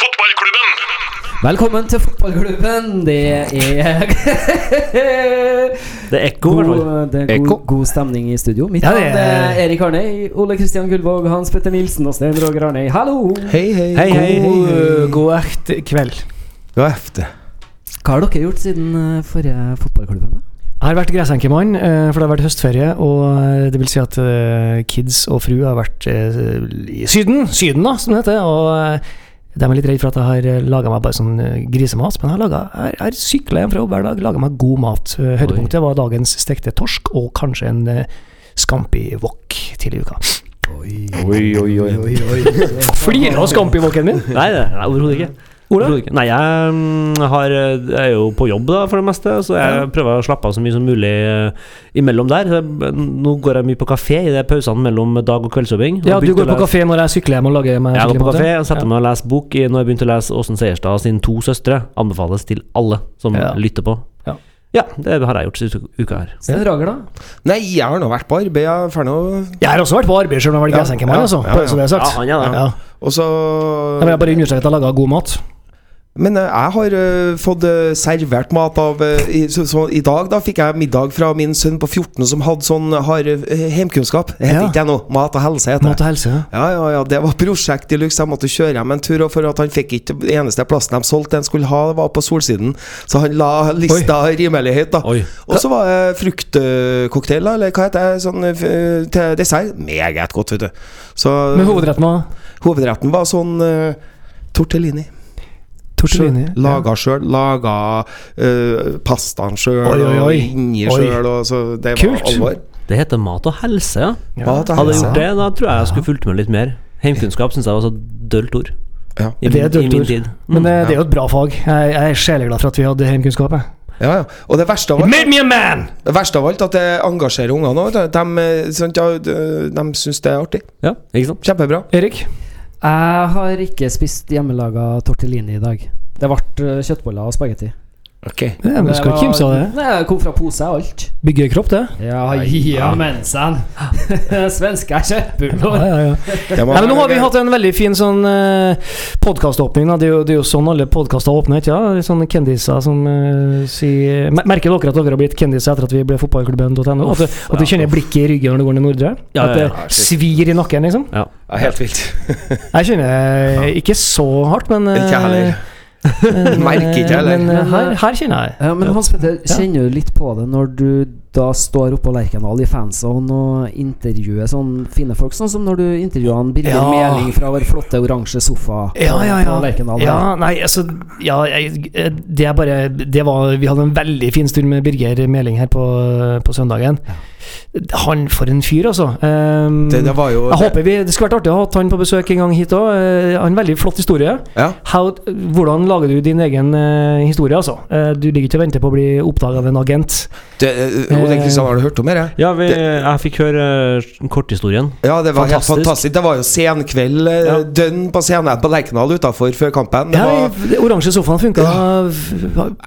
Fotballklubben! Velkommen til fotballklubben. Det er Det er ekko, i hvert fall. god, det er Ekko. god, god stemning i studio. Mitt navn ja, er- er Erik Arnøy, Ole Kristian Gullvåg, Hans Petter Nilsen og Stein Roger Arnøy. Hallo! Hei, hei. Hei, hei. God, god ekte kveld. God efter. Hva har dere gjort siden eh, forrige fotballklubben? da? Jeg har vært gressenkemann, eh, for det har vært høstferie. Og eh, det vil si at eh, kids og fru har vært eh, i Syden, Syden da, som det heter. Og eh, de er litt redd for at jeg har laga meg bare sånn eh, grisemat. Men jeg har, har sykla hjem fra jobb hver dag, laga meg god mat. Høydepunktet Høydepunktet var dagens stekte torsk og kanskje en uh, scampi wok tidligere i uka. Oi, oi, oi. Flirer av scampi woken min? Nei, det er overhodet ikke. Ikke. Nei, jeg mm, har, jeg er jo på jobb da, for det meste, så jeg Ja. prøver å slappe av så mye som mulig eh, imellom der. Nå går jeg mye på kafé i de pausene mellom dag- og kveldsjobbing. Ja, du går på kafé når jeg sykler hjem og lager meg Jeg går på kafé og setter meg og leser bok i- når jeg begynte å lese Åsen Seierstad sine to søstre. Anbefales til alle som Ja. lytter på. Ja. Ja, det har jeg gjort siste uka her. Stein Roger, da? Nei, jeg har nå vært på arbeid. Jeg er ferdig Jeg har også vært på arbeid, selv om jeg har vært Ja, gressenkemann, ja, altså. ja, ja. Så det er sagt. Ja, han er det. Ja. Og så Jeg vil bare understreke at jeg laga god mat. Men eh, jeg har uh, fått uh, servert mat av uh, i, så, så, I dag da fikk jeg middag fra min sønn på 14 som hadde sånn har hjemkunnskap. Det heter Ja. ikke jeg nå. Mat og helse heter Mat det. og helse. ja. Ja, ja, ja, det var prosjekt de luxe. Jeg måtte kjøre hjem en tur, og for at han fikk ikke den eneste plassen de solgte den skulle ha, var på Solsiden. Så han la lista rimelig høyt, da. Og så var det fruktcocktail, eller hva heter det, sånn til dessert. Meget godt, vet du. Så Men hovedretten var hovedretten var sånn tortellini. Tortellini. Sjøl- Laga sjøl. Laga uh, pastaen sjøl, og inni sjøl, det var Kult. alvor. Det heter mat og helse, ja. Ja. Mat og Hadde jeg gjort det, da tror jeg jeg skulle fulgt med litt mer. Heimkunnskap syns jeg var så dølt ord. Ja. I Det er min, i dølt min ord. tid. Men det, det er jo et bra fag. Jeg, jeg er sjeleglad for at vi hadde heimkunnskap. jeg. Ja, ja. Og det verste av alt made me a man! Det verste av alt at det engasjerer ungene òg. De, eh, de, de syns det er artig. Ja, ikke sant? Kjempebra. Erik? Jeg har ikke spist hjemmelaga tortellini i dag. Det ble eh, kjøttboller og spagetti. Ok Ja, men du skal ikke kimse av det. Nei, det kom fra pose, og alt. Bygger kropp, det. Ja, ja, mensen. Svenske er kjempebra. ja, ja. ja. Nei, men nå har vi hatt en veldig fin sånn uh, podkaståpning. Det, det er jo sånn alle podkaster åpner. ikke ja? Sånne kendiser som eh, sier Merker dere at dere har blitt kendiser etter at vi ble fotballklubben.no? At, at du kjenner blikket i ryggen når du går ned Nordre? Ja, At det ja. svir i nakken, liksom? Ja. Ja, helt vilt. Jeg kjenner eh, ikke så hardt, men eh, Ikke jeg heller. Men, Merker ikke jeg heller. Men eh, her, her kjenner jeg. Ja, men Hans Petter, kjenner du litt på det når du da står oppe på Lerkendal i fanzone og intervjuer sånn fine folk, sånn som når du intervjua Birger Ja. Meling fra vår flotte oransje sofa Ja, ja, ja. på Lerkendal? ja nei, altså Ja, jeg, det er bare Det var Vi hadde en veldig fin stund med Birger Meling her på, på søndagen. Han for en fyr, altså. Um, Det, det var jo jeg håper vi, Det skulle vært artig å ha hatt han på besøk en gang hit òg. Han har en veldig flott historie. Ja. How, hvordan lager du din egen uh, historie, altså? Uh, du ligger ikke og venter på å bli oppdaga av en agent. det, eh, Kristian, har du hørt om det? Ja, vi, jeg fikk høre eh, korthistorien. Ja, det var helt Fantastisk. fantastisk. Det var jo senkveld, eh, Ja. dønn på scenen på Lerkendal utafor før kampen. Det Ja, var oransje sofaen funka.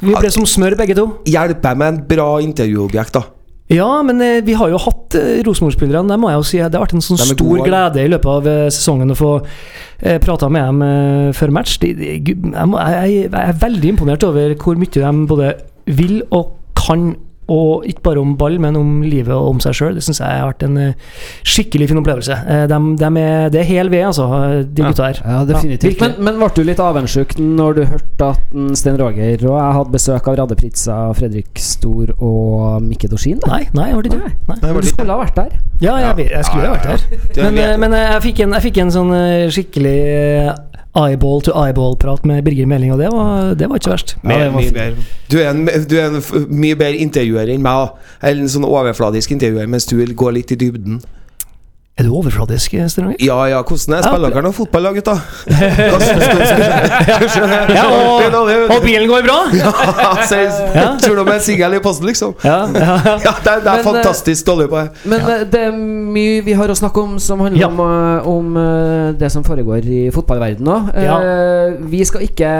Vi ble som smør, begge to. Hjelper jeg med en bra intervjuobjekt, da. Ja, men eh, vi har jo hatt eh, Rosenborg-spillerne. Det må jeg jo si. Det har vært en sånn stor gode. glede i løpet av eh, sesongen å få eh, prata med dem eh, før match. De, de, jeg, må, jeg, jeg er veldig imponert over hvor mye de både vil og kan. Og ikke bare om ball, men om livet og om seg sjøl. Det syns jeg har vært en eh, skikkelig fin opplevelse. De, dem- dem er, det er hel ved, altså, de Ja. gutta her. Ja, definitivt. Ja, men, men ble du litt avundsjuk når du hørte at en Sten Roger og jeg hadde besøk av Radde Pritza, Fredrik Stor og Mikke Dorsin? Nei, nei, jeg var ikke det. Nei. Nei, du skulle ha vært der. Ja, jeg, jeg skulle ha vært der. Men, eh, men eh, jeg, fikk en, jeg fikk en sånn eh, skikkelig eh, eyeball to eyeball-prat med Birger Meling, og det var, det var ikke verst. Ja, var mye bedre. Du er, en, du er en mye bedre intervjuer enn meg. Eller en sånn overfladisk intervjuer, mens du vil gå litt i dybden. Er du overfladisk, Stenonger? Ja ja, hvordan er spillerne spiller fotballag, gutta? Om? Ja, og, og bilen går bra? Ja. Tror du de er single i posten, liksom? Ja, ja, ja. Ja, det er, det er Men, eh, fantastisk dårlig på det. Men ja. det er mye vi har å snakke om som handler Ja. om, eh, om eh, det som foregår i fotballverdenen. Eh, vi skal ikke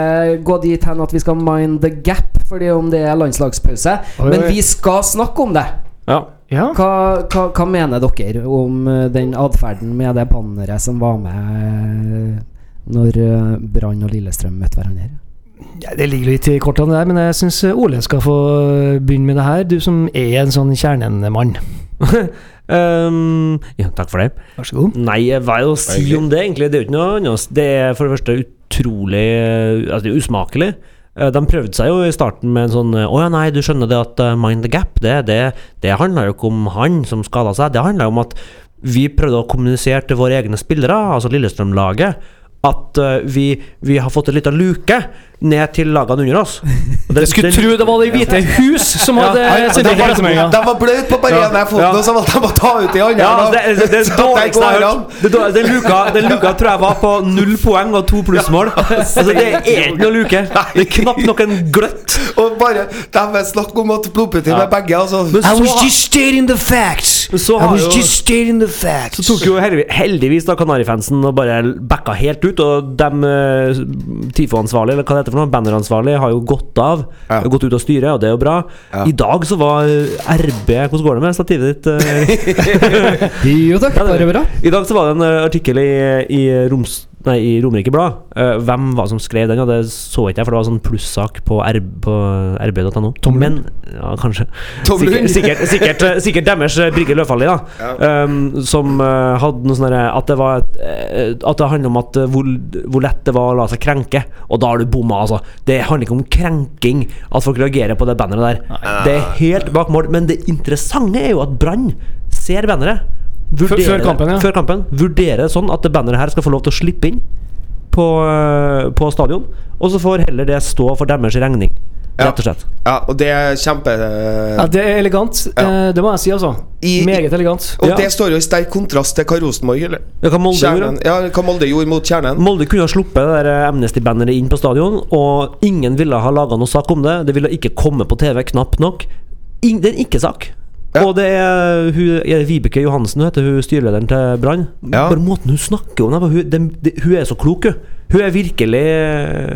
gå dit hen at vi skal mind the gap, fordi om det er landslagspause. Oi, Men vi skal snakke om det. Ja. Ja. Hva, hva, hva mener dere om eh, den atferden med det banneret som var med når eh, Brann og Lillestrøm møtte hverandre? Ja, det ligger litt i kortene der, men jeg syns Ole skal få begynne med det her. Du som er en sånn kjernemann. um, ja, takk for det. Vær så god. Nei, hva er det å si om det, egentlig? Det er jo ikke noe annet. Det er for det første utrolig eh, Altså, det er usmakelig. Eh, De prøvde seg jo i starten med en sånn eh, Å ja, nei, du skjønner det at eh, Mind the Gap, det, det, det handla jo ikke om han som skada seg. Det handla om at vi prøvde å kommunisere til våre egne spillere, altså Lillestrøm-laget, at uh, vi, vi har fått en liten luke ned til lagene under oss. Og det- Jeg skulle den- tro det var Det hvite hus som hadde sendt ut pressemeldinga. De var bløte på bare Ja. ene foten, Ja. og så måtte de ta ut de andre. Ja, altså, det, det, det, dårligste jeg har hørt an. det, dår- den, luka, den luka tror jeg var på null poeng og to plussmål. Altså, det er ikke noe luke. Det er knapt nok en gløtt. Og bare De snakker om at blodputter Ja. med begge, altså. Men I was just stating the facts. Så I har was jo- just stating the facts. så tok jo heldigvis da Kanarifansen og bare backa helt ut, og de uh, TIFO-ansvarlige, eller hva det heter for noe, banneransvarlige, har jo gått av. Ja. Gått ut av styret, og det er jo bra. Ja. I dag så var eh, RB Hvordan går det med stativet ditt? eh? Jo takk, Ja, det- bare bra. I dag så var det en eh, artikkel i, i, Roms, nei, i Romerike Blad. Uh, hvem var det som skrev den? Ja, det så ikke jeg, for det var sånn plussak på, RB på rb.no. Tom Men Ja, kanskje. Tom sikkert, sikkert, sikkert, eh, sikkert deres eh, Brigge Løfaldli, da. Um, som uh, hadde noe sånn At det var At det handler om at hvor, hvor lett det var å la seg krenke. Og da har du bomma, altså. Det handler ikke om krenking at folk reagerer på det banneret der. Det er helt bak mål. Men det interessante er jo at Brann ser banneret. Vurderer før kampen, ja. Før kampen. vurdere sånn at det banneret her skal få lov til å slippe inn på, eh, på stadion. Og så får heller det stå for deres regning, Ja. rett og slett. Ja, og det er kjempe Ja, det er elegant. Ja. Uh, Det må jeg si, altså. I- Meget elegant. Og Ja. det står jo i sterk kontrast til hva Rosenborg eller Ja, hva Molde gjorde. Kjernen, ja, hva Molde gjorde mot Kjernen. Molde kunne ha sluppet det der Amnesty-banneret inn på stadion, og ingen ville ha laga noe sak om det. Det ville ikke komme på TV, knapt nok. In, det er en ikke-sak. Ja. Og det er, hun, er det Vibeke Johansen, hun heter hun styrelederen til Brann. Ja. Bare måten hun snakker om det på, hun, det, det, hun er så klok, hun. Hun er virkelig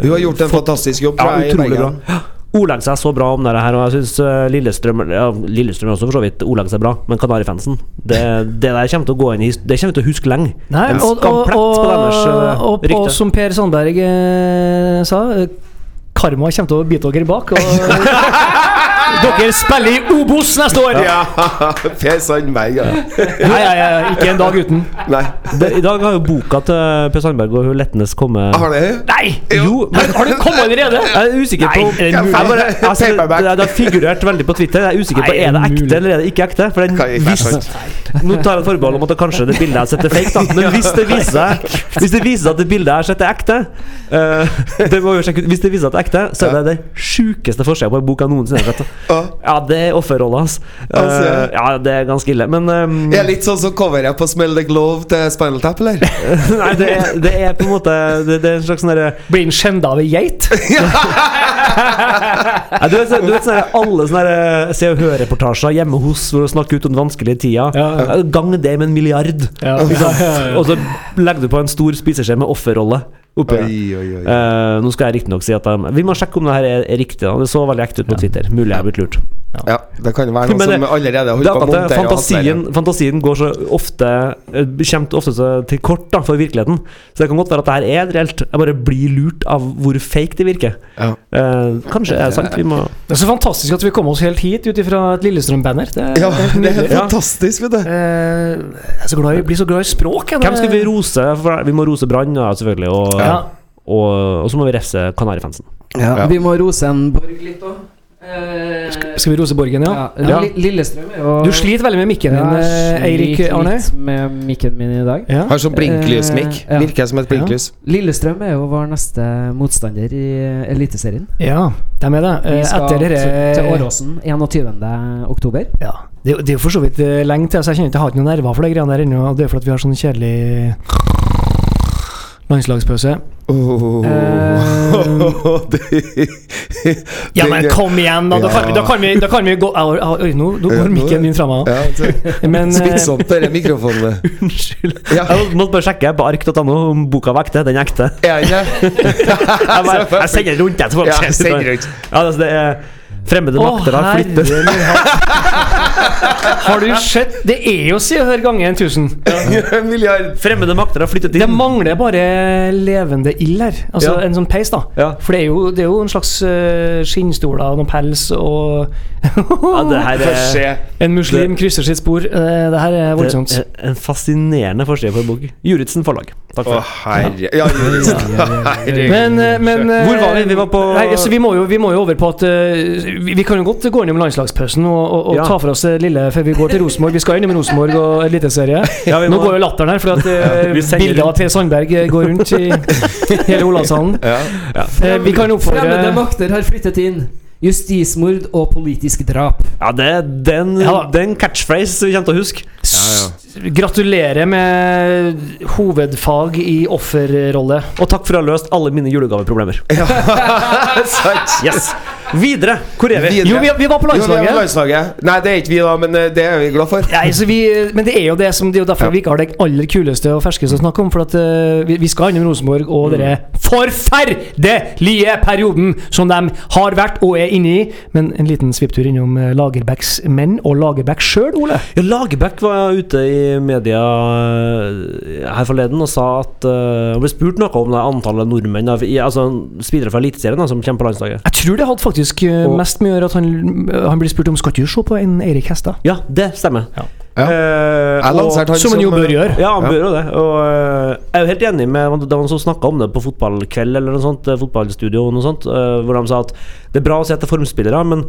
Hun har gjort en fantastisk jobb, ja, jeg, utrolig bra. Ja, Ordlegger seg så bra om det her, og jeg syns Lillestrøm ja, Lillestrøm også for så vidt ordlegger seg bra, men Kanarifansen Det, det der kommer til å gå inn i Det kommer til å huske lenge. Nei, En og, og, og, på deres uh, og, og, som Per Sandberg eh, sa eh, Karma kommer til å bite dere bak. Og dere spiller i Obos neste år! Ja, Per Sandberg, ja. Nei, nei, nei, ikke en dag uten. Nei. Det, I dag har jo boka til Per Sandberg og Letnes kommet Har det? Nei! Jo, men Har du kommet allerede? jeg er usikker på er det jeg mulig? bare, altså, det, det, det har figurert veldig på Twitter. Jeg er usikker på Er det ekte eller er det ikke ekte. For den, hvis, nå tar jeg et forbehold om at det kanskje det bildet jeg setter fake, da. Men hvis det viser seg Hvis det viser seg at det bildet jeg setter, er ekte uh, det må jo sjekke ut Hvis det viser seg at det er ekte, så er det det sjukeste forsida på en bok jeg noensinne har sett. Ja. Det er offerrolla, hans. Altså, ja. Eh, ja, det er ganske ille. Men ehm, Er det litt sånn som coveret på Smell the Glove til Spinal Tap, eller? Nei, det er, det er på en måte Det, det er en slags sånn derre Blir han skjenda av ei geit? Ja, du vet, så- du vet sånne, alle sånne der, Se og Hør-reportasjer hjemme hos hvor du snakker ut om den vanskelige tida. Ja, Gang det med en milliard. Ja. Og så legger du på en stor spiseskje med offerrolle oppi. Oi, oi, oi. Uh, nå skal jeg riktignok si at de, Vi må sjekke om det her er, er riktig. Da. Det så veldig ekte ut på Twitter. Mulig jeg har blitt lurt. Ja, det kan jo være noen som allerede har holder er på å montere Fantasien, fantasien går så ofte eh, Kommer ofte til kort da for virkeligheten. Så det kan godt være at det her er reelt. Jeg bare blir lurt av hvor fake det virker. Ja. Uh, kanskje er det sant. Vi må Det er så fantastisk at vi kom oss helt hit ut ifra et Lillestrøm-banner. Det Ja, det er helt fantastisk, vet du. Uh, Jeg er så glad i, blir så glad i språk. jeg. Hvem skal vi rose? For vi må rose Brann, selvfølgelig. Og, Ja. og, og så må vi refse Kanarifansen. Ja, Ja. Vi må rose en Borg litt òg. Eh, Skal vi rose Borgen, ja? ja. Li- Lillestrøm er jo Du sliter veldig med mikken din, Ja, eh, Eirik Arne. litt med mikken min i dag. Ja. Har sånn blinklysmikk. Eh, ja. Virker som et blinklys. Lillestrøm er jo vår neste motstander i Eliteserien. ja, de er det. Vi Eh, skal Etter til, til Åråsen 21. oktober. ja. Det, er jo- det er jo for så vidt eh, lenge til, så jeg kjenner ikke jeg har ikke noen nerver for de greiene der ennå. Det er fordi vi har sånn kjedelig landslagspause. Oh. Det- Ja, men kom igjen, da! Da kan vi, da kan vi, da kan vi gå Au, au, Oi, nå, nå går mikken min fra meg. Ja, så- Men Spill eh, sånn på denne mikrofonen. Unnskyld. Ja. Jeg måtte bare sjekke på ark.no om boka var ekte. Den er ekte. Jeg bare, jeg sender rundt jeg, til folk. Ja, sender rundt. Ja, altså det er Fremmede makter har flyttet. Har du sett Det er jo Se og Hør ganger 1000. En milliard. Fremmede makter har flyttet inn. Det mangler bare levende ild her. Altså Ja. en sånn peis, da. Ja. For det er, jo, det er jo en slags uh, skinnstoler og noen pels og Ja, det her er. En muslim krysser sitt spor. Eh, det her er voldsomt. er en fascinerende forside på en bok. Juritzen forlag. Takk for det. herre Ja. Men, eh, men eh, Hvor var vi? Vi var på- Nei, altså, vi, må jo, vi må jo over på at eh, vi, vi kan jo godt gå innom landslagspausen og, og, og Ja. ta for oss det lille før vi går til Rosenborg. Vi skal innom Rosenborg og Eliteserie. Ja, Nå går jo latteren her, for at ja, bilder bildet av Per Sandberg eh, går rundt i hele Olavshallen. Ja. Eh, vi kan Fremmede oppfordre makter har flyttet inn. Justismord og politisk drap. Ja, det, er den, Ja da. det er en catchphrase vi kommer til å huske. Gratulerer med hovedfag i offerrolle. Og takk for å ha løst alle mine julegaveproblemer. Ja. Yes! Videre. Hvor er vi? Videre. Jo, vi, vi var på landslaget. landslaget. Nei, det er ikke vi, da, men eh, det er vi glad for. Nei, så vi, men det er jo det som Det er jo derfor vi ikke har det aller kuleste og ferskeste å snakke om. For at uh, vi, vi skal innom Rosenborg og Mm. denne forferdelige perioden som de har vært og er inne i. Men en liten svipptur innom eh, Lagerbäcks menn og Lagerbäck sjøl, Ole. Ja, Lagerbäck var ute i media eh, her forleden og sa at uh, ble spurt noe om det antallet nordmenn Altså spillere fra Eliteserien som kommer på landslaget. Jeg tror det hadde faktisk eh, Og- mest med å gjøre at han, han blir spurt om Skal du se på en Eirik Hestad? Ja, det stemmer. Ja. Ja. Eh, og- han Som han jo bør gjøre. Ja, han Ja. bør jo det. Og eh, jeg er jo helt enig med Det var noen som snakka om det på fotballkveld eller noe sånt, eh, fotballstudio, noe sånt, eh, hvor de sa at det er bra å se etter formspillere, men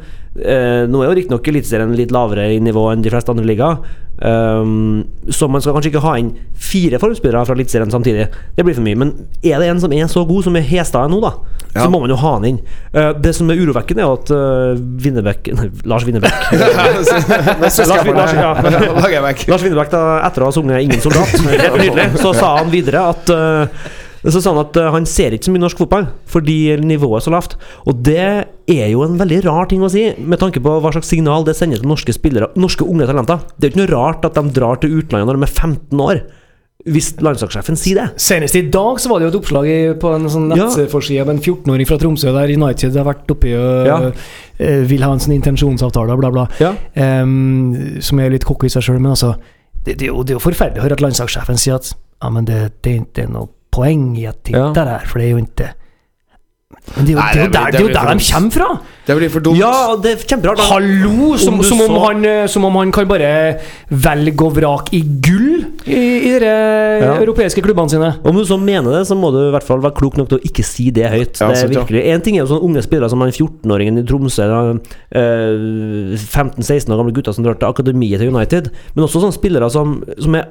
eh, nå er jo riktignok Eliteserien litt lavere i nivå enn de fleste andre ligaer. Um, så man skal kanskje ikke ha inn fire formspillere fra Eliteserien samtidig. Det blir for mye. Men er det en som er så god som er Hestad nå, da, Ja. så må man jo ha han inn. Uh, det som er urovekkende, er at uh, Winnerbäck Nei, Lars skal Lars- Lars- ja. Lars Winnerbæk, da, etter å ha sunget 'Ingen soldat', så sa han videre at eh, så sa han at eh, han ser ikke så mye norsk fotball fordi nivået er så lavt. Og det er jo en veldig rar ting å si, med tanke på hva slags signal det sender til norske spillere, norske unge talenter. Det er jo ikke noe rart at de drar til utlandet når de er 15 år, hvis landslagssjefen sier det. Senest i dag så var det jo et oppslag i, på en sånn nettforside av en 14-åring fra Tromsø der United har vært oppi og Ja. uh, vil ha en sånn intensjonsavtale, og bla, bla. Ja. Um, som er litt cocky i seg sjøl, men altså det, det, er jo, det er jo forferdelig å høre at landslagssjefen sier at ja, men det, det er noe poeng i at Ja. titter her, for det er jo ikke Men det er jo, Nei, det er det blir- der, det det er jo der de kommer fra! Det blir for dumt. Ja, det er kjemperart. Hallo! Som, Om som, om han, eh, som om han kan bare velge og vrake i gull i, i de Ja. europeiske klubbene sine. Om du så mener det, så må du i hvert fall være klok nok til å ikke si det høyt. Ja, det er virkelig En ting er jo sånne unge spillere som han 14-åringen i Tromsø, da, eh, 15-16 år gamle gutter som drar til akademiet til United, men også sånne spillere som, som, er,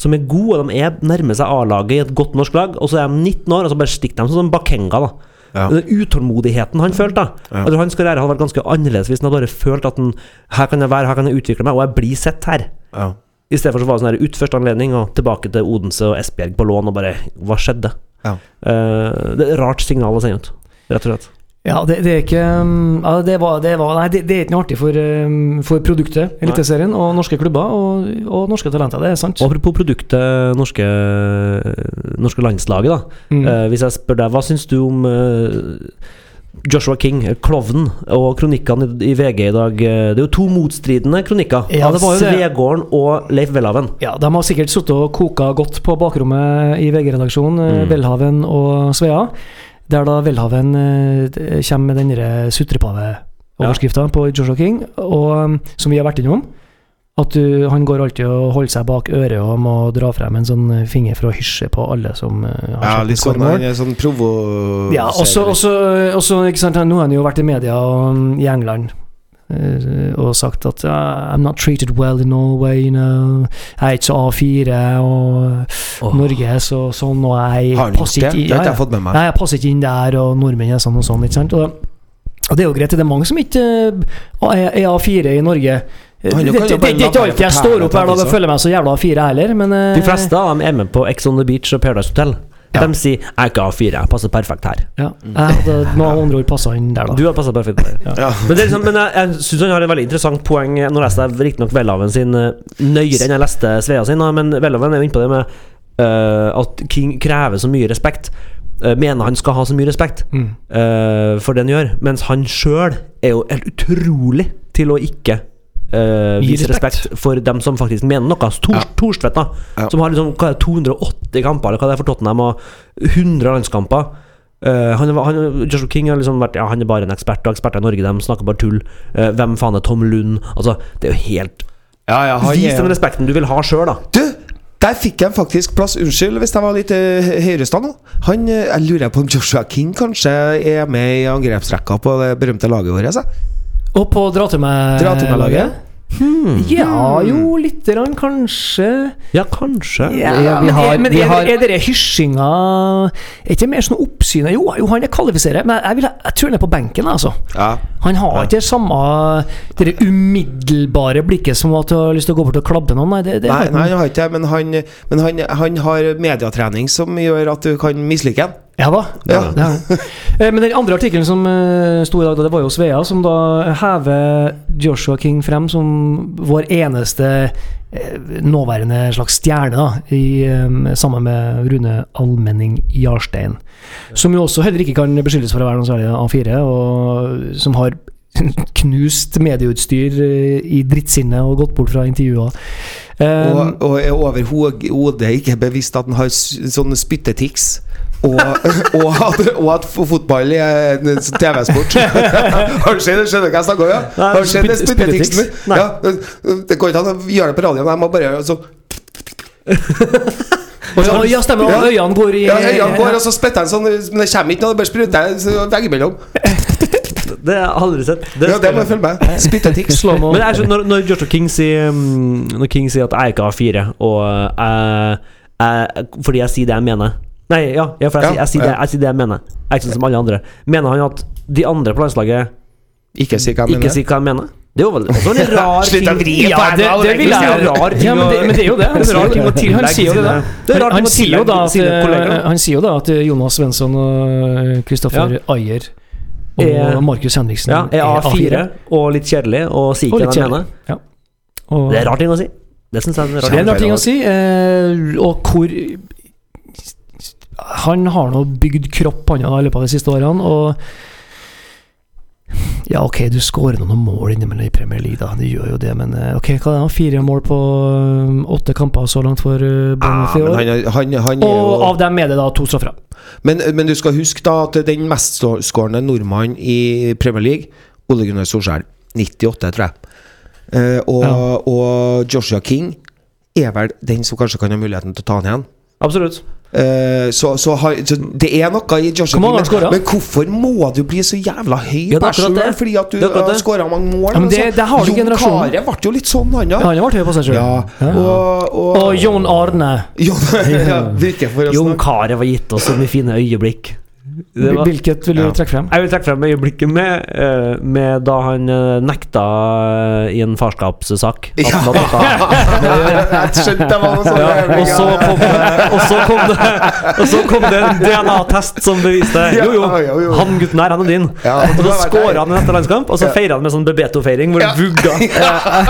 som er gode, og de er nærmer seg A-laget i et godt norsk lag, og så er de 19 år, og så bare stikker de sånn som Bakenga, da. Ja. Den utålmodigheten han følte, da. Ja. Jeg hans karriere hadde vært ganske annerledes hvis han hadde bare følt at han, her kan jeg være, her kan jeg utvikle meg, og jeg blir sett her. Ja. I stedet for så var det sånn her ut første anledning og tilbake til Odense og Esbjerg på lån og bare Hva skjedde? Ja. Uh, det er et rart signal å sende ut, rett og slett. Ja, det, det er ikke um, ja, det, var, det, var, nei, det, det er ikke noe artig for, um, for produktet, Eliteserien, og norske klubber og, og norske talenter. Det er sant. Og apropos produktet norske, norske landslaget, da. Mm. Uh, hvis jeg spør deg, hva syns du om eh, Joshua King, eh, klovnen, og kronikkene i, VG i dag? Eh, Det er jo to motstridende kronikker Ja, det var jo det. Svegården og Leif Welhaven. Ja, De har sikkert sittet og koka godt på bakrommet i VG-redaksjonen, mm. Mm. Welhaven og Svea. Der da Welhaven eh, kommer med den derre ja. på Joshua King, og som vi har vært innom. At du, han går alltid og holder seg bak øret og må dra frem en sånn finger for å hysje på alle som uh, har Ja, litt sånn, skåremål. er sånn provo... Ja, også, også, også ikke sant, Nå har han jo vært i media um, i England eh, og sagt at uh, I'm not treated well in Norway, you know. Jeg er ikke så A4, og Norge er så sånn, og jeg passer ikke Det har ja, jeg. Nei, passer ikke inn der, og nordmenn er sånn og sånn, ikke sant. Og, og det er jo greit, det er mange som ikke uh, er A4 i Norge. Det, det, det, det, det er ikke alltid jeg står opp hver dag til og føler meg så jævla A4 heller, men uh, De fleste av dem er med på Ex on the Beach og Paradise Hotel. Ja. De sier 'jeg er ikke A4, jeg passer perfekt her'. ja, jeg hadde noen andre ord passa inn der, da. Du har passa perfekt der. Ja. Men, det er liksom, men jeg, jeg syns han har et veldig interessant poeng. Nå leste jeg riktignok Welhaven sin eh, nøyere enn jeg leste Svea sin, men Welhaven er jo inne på det med uh, at King krever så mye respekt. Uh, mener han skal ha så mye respekt Mm. uh, for det han gjør, mens han sjøl er jo helt utrolig til å ikke eh, Gi vise respekt. respekt for dem som faktisk mener noe. Tor, Ja. Torstvedt, da, Ja. som har liksom, hva er det, 280 kamper, eller hva det er for Tottenham, og 100 landskamper. Uh, han, han, Joshua King har liksom vært Ja, han er bare en ekspert, og eksperter i Norge de snakker bare tull. Uh, hvem faen er Tom Lund? Altså, det er jo helt Ja, han Vis den respekten du vil ha sjøl, da. Du, der fikk jeg faktisk plass. Unnskyld hvis jeg var litt uh, høyrestand. Han, eh, jeg lurer på om Joshua King kanskje er med i angrepsrekka på det berømte laget vårt. Og på dra til meg-laget? til meg-laget? Ja, jo, lite grann, kanskje. Ja, kanskje. Ja, Vi- vi men, har- men er, har- er dere hysjinga Er ikke mer sånn oppsynet? Jo, jo, han er kvalifiserer, men jeg, vil, jeg tror han er på benken, altså. Ja. Han har ikke samme Det umiddelbare blikket som at du har lyst til å gå bort og klabbe noen. Nei, det, det Nei, nei, han har ikke det, men, han, men han, han har mediatrening som gjør at du kan mislike ham. Ja da. Ja. det har han. Eh, Men den andre artikkelen som eh, sto i dag, det var jo Svea, som da hever Joshua King frem som vår eneste eh, nåværende slags stjerne, da, i, sammen med Rune Almenning Jarstein. Som jo også heller ikke kan beskyldes for å være noe særlig A4, og som har knust medieutstyr i drittsinne og gått bort fra intervjuer. Um, Og, og er overhodet ikke bevisst at han har sånne spyttetics. Og, og, at, og at fotball er sånn TV-sport. Har du sett skjønner du hva jeg snakker om? Ja? Nei, Har du sett spytt- spytteticsen? Nei. Ja, det- det går ikke an å gjøre det på radioen. Jeg må bare så, og, ja, ja, stemmer. Og Ja. øynene går i ja, Øynene går, og så spytter han sånn, men det kommer ikke noe, det bare spruter så veggimellom. Det har jeg aldri sett. Ja, det må jeg følge med. Spyttetics. Slow-mo. Men jeg når, når Joshua King sier um, Når King sier at jeg ikke har fire, og jeg, jeg, fordi jeg sier det jeg mener Nei, ja, ja for jeg, Ja, sier, jeg, sier det, jeg sier det jeg mener. Jeg er ikke sånn som alle andre. Mener han at de andre på landslaget Ikke sier hva jeg ikke mener. sier hva jeg mener? Det er jo vel også en rar ting vri Ja, på det, det vil jeg er jo. rar ting Ja, men, det, men det er jo det. Det er rar ting å Han sier jo det. Det er rart Han, ting å sier jo da tillegge at, eh, han sier jo da at eh, Jonas Svensson og Kristoffer Ayer og Er- Markus Henriksen Ja, er A4 og litt kjedelig og sier ikke hva jeg mener. Ja. Og, Det er rar ting å si. Det syns jeg er det en rar ting å si. Eh, og hvor Han har nå bygd kropp, han i løpet av de siste årene, og ja, ok, du skårer noen mål innimellom i Premier League, da. Du gjør jo det, men eh, ok, hva er det? Fire mål på eh, åtte kamper så langt for Ah, Bournemouth i men år. han, han, han Og av dem er det da to straffer. Men, men du skal huske da at den mestskårende nordmannen i Premier League, Ole Gunnar Solskjær, 98, tror jeg. Eh, og, Ja. og Joshua King er vel den som kanskje kan ha muligheten til å ta han igjen. Absolutt. Eh, så, så, har, så det er noe i Joshua har King. Men, men hvorfor må du bli så jævla høy Ja, på deg sjøl fordi at du Det har det. skåra mange mål? Ja, det- altså? det har du Jon. Carew ble jo litt sånn, han Ja, ja. han har høy på seg sjøl. ja. Ja. Og, og, Og Jon Arne. Jon, ja, Jon. Carew har gitt oss så mye fine øyeblikk. Det var- Hvilket vil du Ja. trekke frem? Jeg vil trekke frem øyeblikket med, eh, med da han eh, nekta eh, i en farskapssak. Ja. Jeg skjønte det var noe sånt. Ja, og så kom det Og så kom det Og så kom det en DNA-test som beviste Jo, jo, han gutten her, han er din. Og så skåra han i neste landskamp, og så feira han med sånn Bebeto-feiring hvor det han vugga.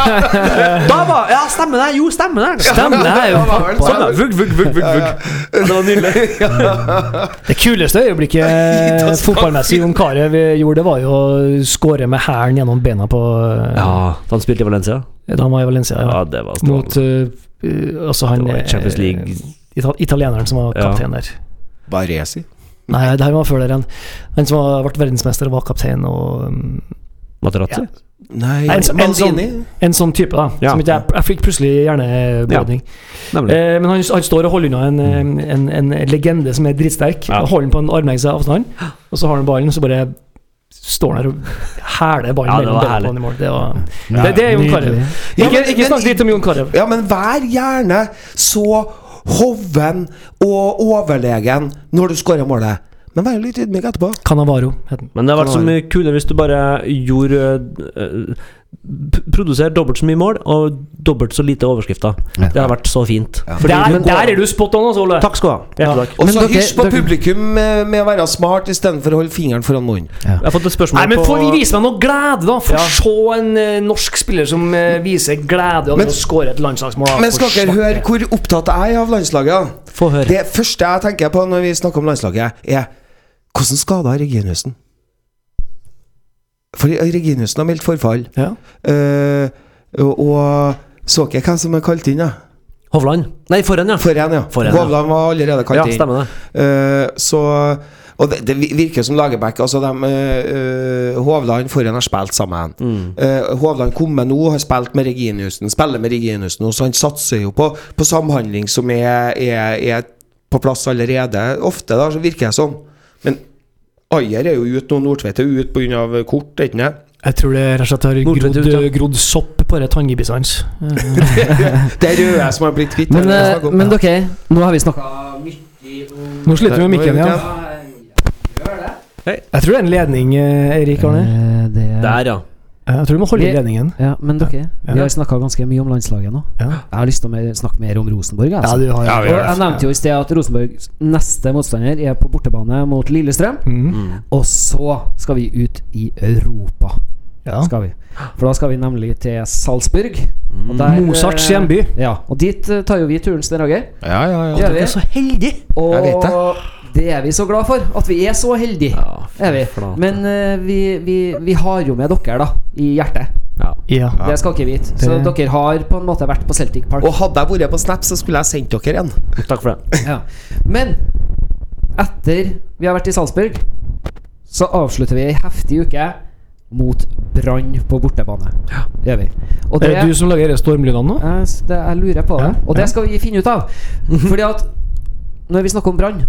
Da var Ja, stemmer det! Jo, stemmer det! Stemmer, det er jo vel Sånn, da. Vugg, vugg, vugg, vugg, vugg. Det var nydelig. Det kuleste øyeblikket Gitt oss fotballmessig Jon Carew gjorde, det var jo å skåre med hælen gjennom bena på Ja, da han spilte i Valencia. Da han var i Valencia. Ja. Ja, det var Mot uh, Altså han Det var i Champions eh, League. Ita italieneren som var Ja. kaptein der. Baresi. Nei, det her var før der igjen. Han som har vært verdensmester og var kaptein og um, Materazzi? Nei, Nei, en, en, en, sånn, en sånn type, da. Ja. Som ikke jeg, jeg fikk plutselig hjerneblødning. Ja, Eh, men han, han står og holder unna en, eh, en, en legende som er dritsterk. Ja. Holder den på en armlengdes avstand, og så har han ballen, så bare står han der og hæler ballen mellom herlig. i mål. Det, var, det, det er Jon Carew. Ikke, ikke snakk dritt om Jon Carew. Ja, men vær gjerne så hoven og overlegen når du skårer målet. Men vær litt ydmyk etterpå. Canavaro het den. Men det hadde vært så mye kulere hvis du bare gjorde øh, p- dobbelt så mye mål og dobbelt så lite overskrifter. Ja. Det hadde vært så fint. Ja. Fordi Der, det der er du spot on, altså, Ole. Takk skal du ha. Ja. Og så hysj på dere- publikum med, med å være smart istedenfor å holde fingeren foran munnen. Jeg har fått et spørsmål Nei, men på får vi vise meg noe glede, da? Få Ja. se en uh, norsk spiller som uh, viser glede av å skåre et landslagsmål. da. Men skal dere høre hvor opptatt jeg er av landslaget? Få høre. Det første jeg tenker på når vi snakker om landslaget, er hvordan skader har Reginiussen? For Reginiussen har meldt forfall. Ja. Uh, og, og så ikke hvem som er kalt inn, da. Hovland? Nei, foran, ja. Foran, ja. Forhen, ja. Hovland var allerede kalt Ja, inn. stemmer det. Uh, så Og det, det virker som Lagerbäck Altså, de, eh, eh, Hovland foran har spilt sammen. Mm. Uh, Hovland kommer nå, har spilt med Reginiussen, spiller med Reginiussen, og så han satser jo på, på samhandling som er, er, er på plass allerede. Ofte da, så virker det sånn. Men Ayer er jo ute nå, Nordtveit er ute pga. kort, er ikke det? Jeg tror det rett og slett har grodd, ut, ja. grodd sopp på det tanngebisset hans. Det er røde som har blitt kvitt Men, er eh, men dere, nå har vi snakka mye om Nå sliter vi med mikken, ja. Jeg tror det er en ledning, eh, Erik Arne. Eh, det, Der, ja. Jeg tror du må holde i Vi- ledningen. Ja, men dere, Ja. vi har snakka ganske mye om landslaget nå. Ja, Jeg har lyst til å snakke mer om Rosenborg. ja Altså. du har Ja, og jeg nevnte jo i sted at Rosenborgs neste motstander er på bortebane mot Lillestrøm. Mm. Mm. Og så skal vi ut i Europa. Ja. Skal vi. For da skal vi nemlig til Salzburg. Og der, Mozarts eh, hjemby. Ja, og dit eh, tar jo vi turen, Stein Roger. Ja, ja, ja. Dere er så heldige! Og Jeg vet det er vi så glad for. At vi er så heldige. Ja, Er vi. flate. Men eh, vi, vi, vi har jo med dere, da, i hjertet. ja. Ja. Det skal ikke vite. Så Det- dere har på en måte vært på Celtic Park. Og hadde jeg vært på Snap, så skulle jeg sendt dere en. Takk for det. Ja. Men etter vi har vært i Salzburg, så avslutter vi ei heftig uke mot Brann på bortebane. Det gjør vi. Og Er det, det du som lager stormlydene nå? jeg, det, jeg lurer på det. Ja, Og det skal vi finne ut av. Fordi at når vi snakker om Brann,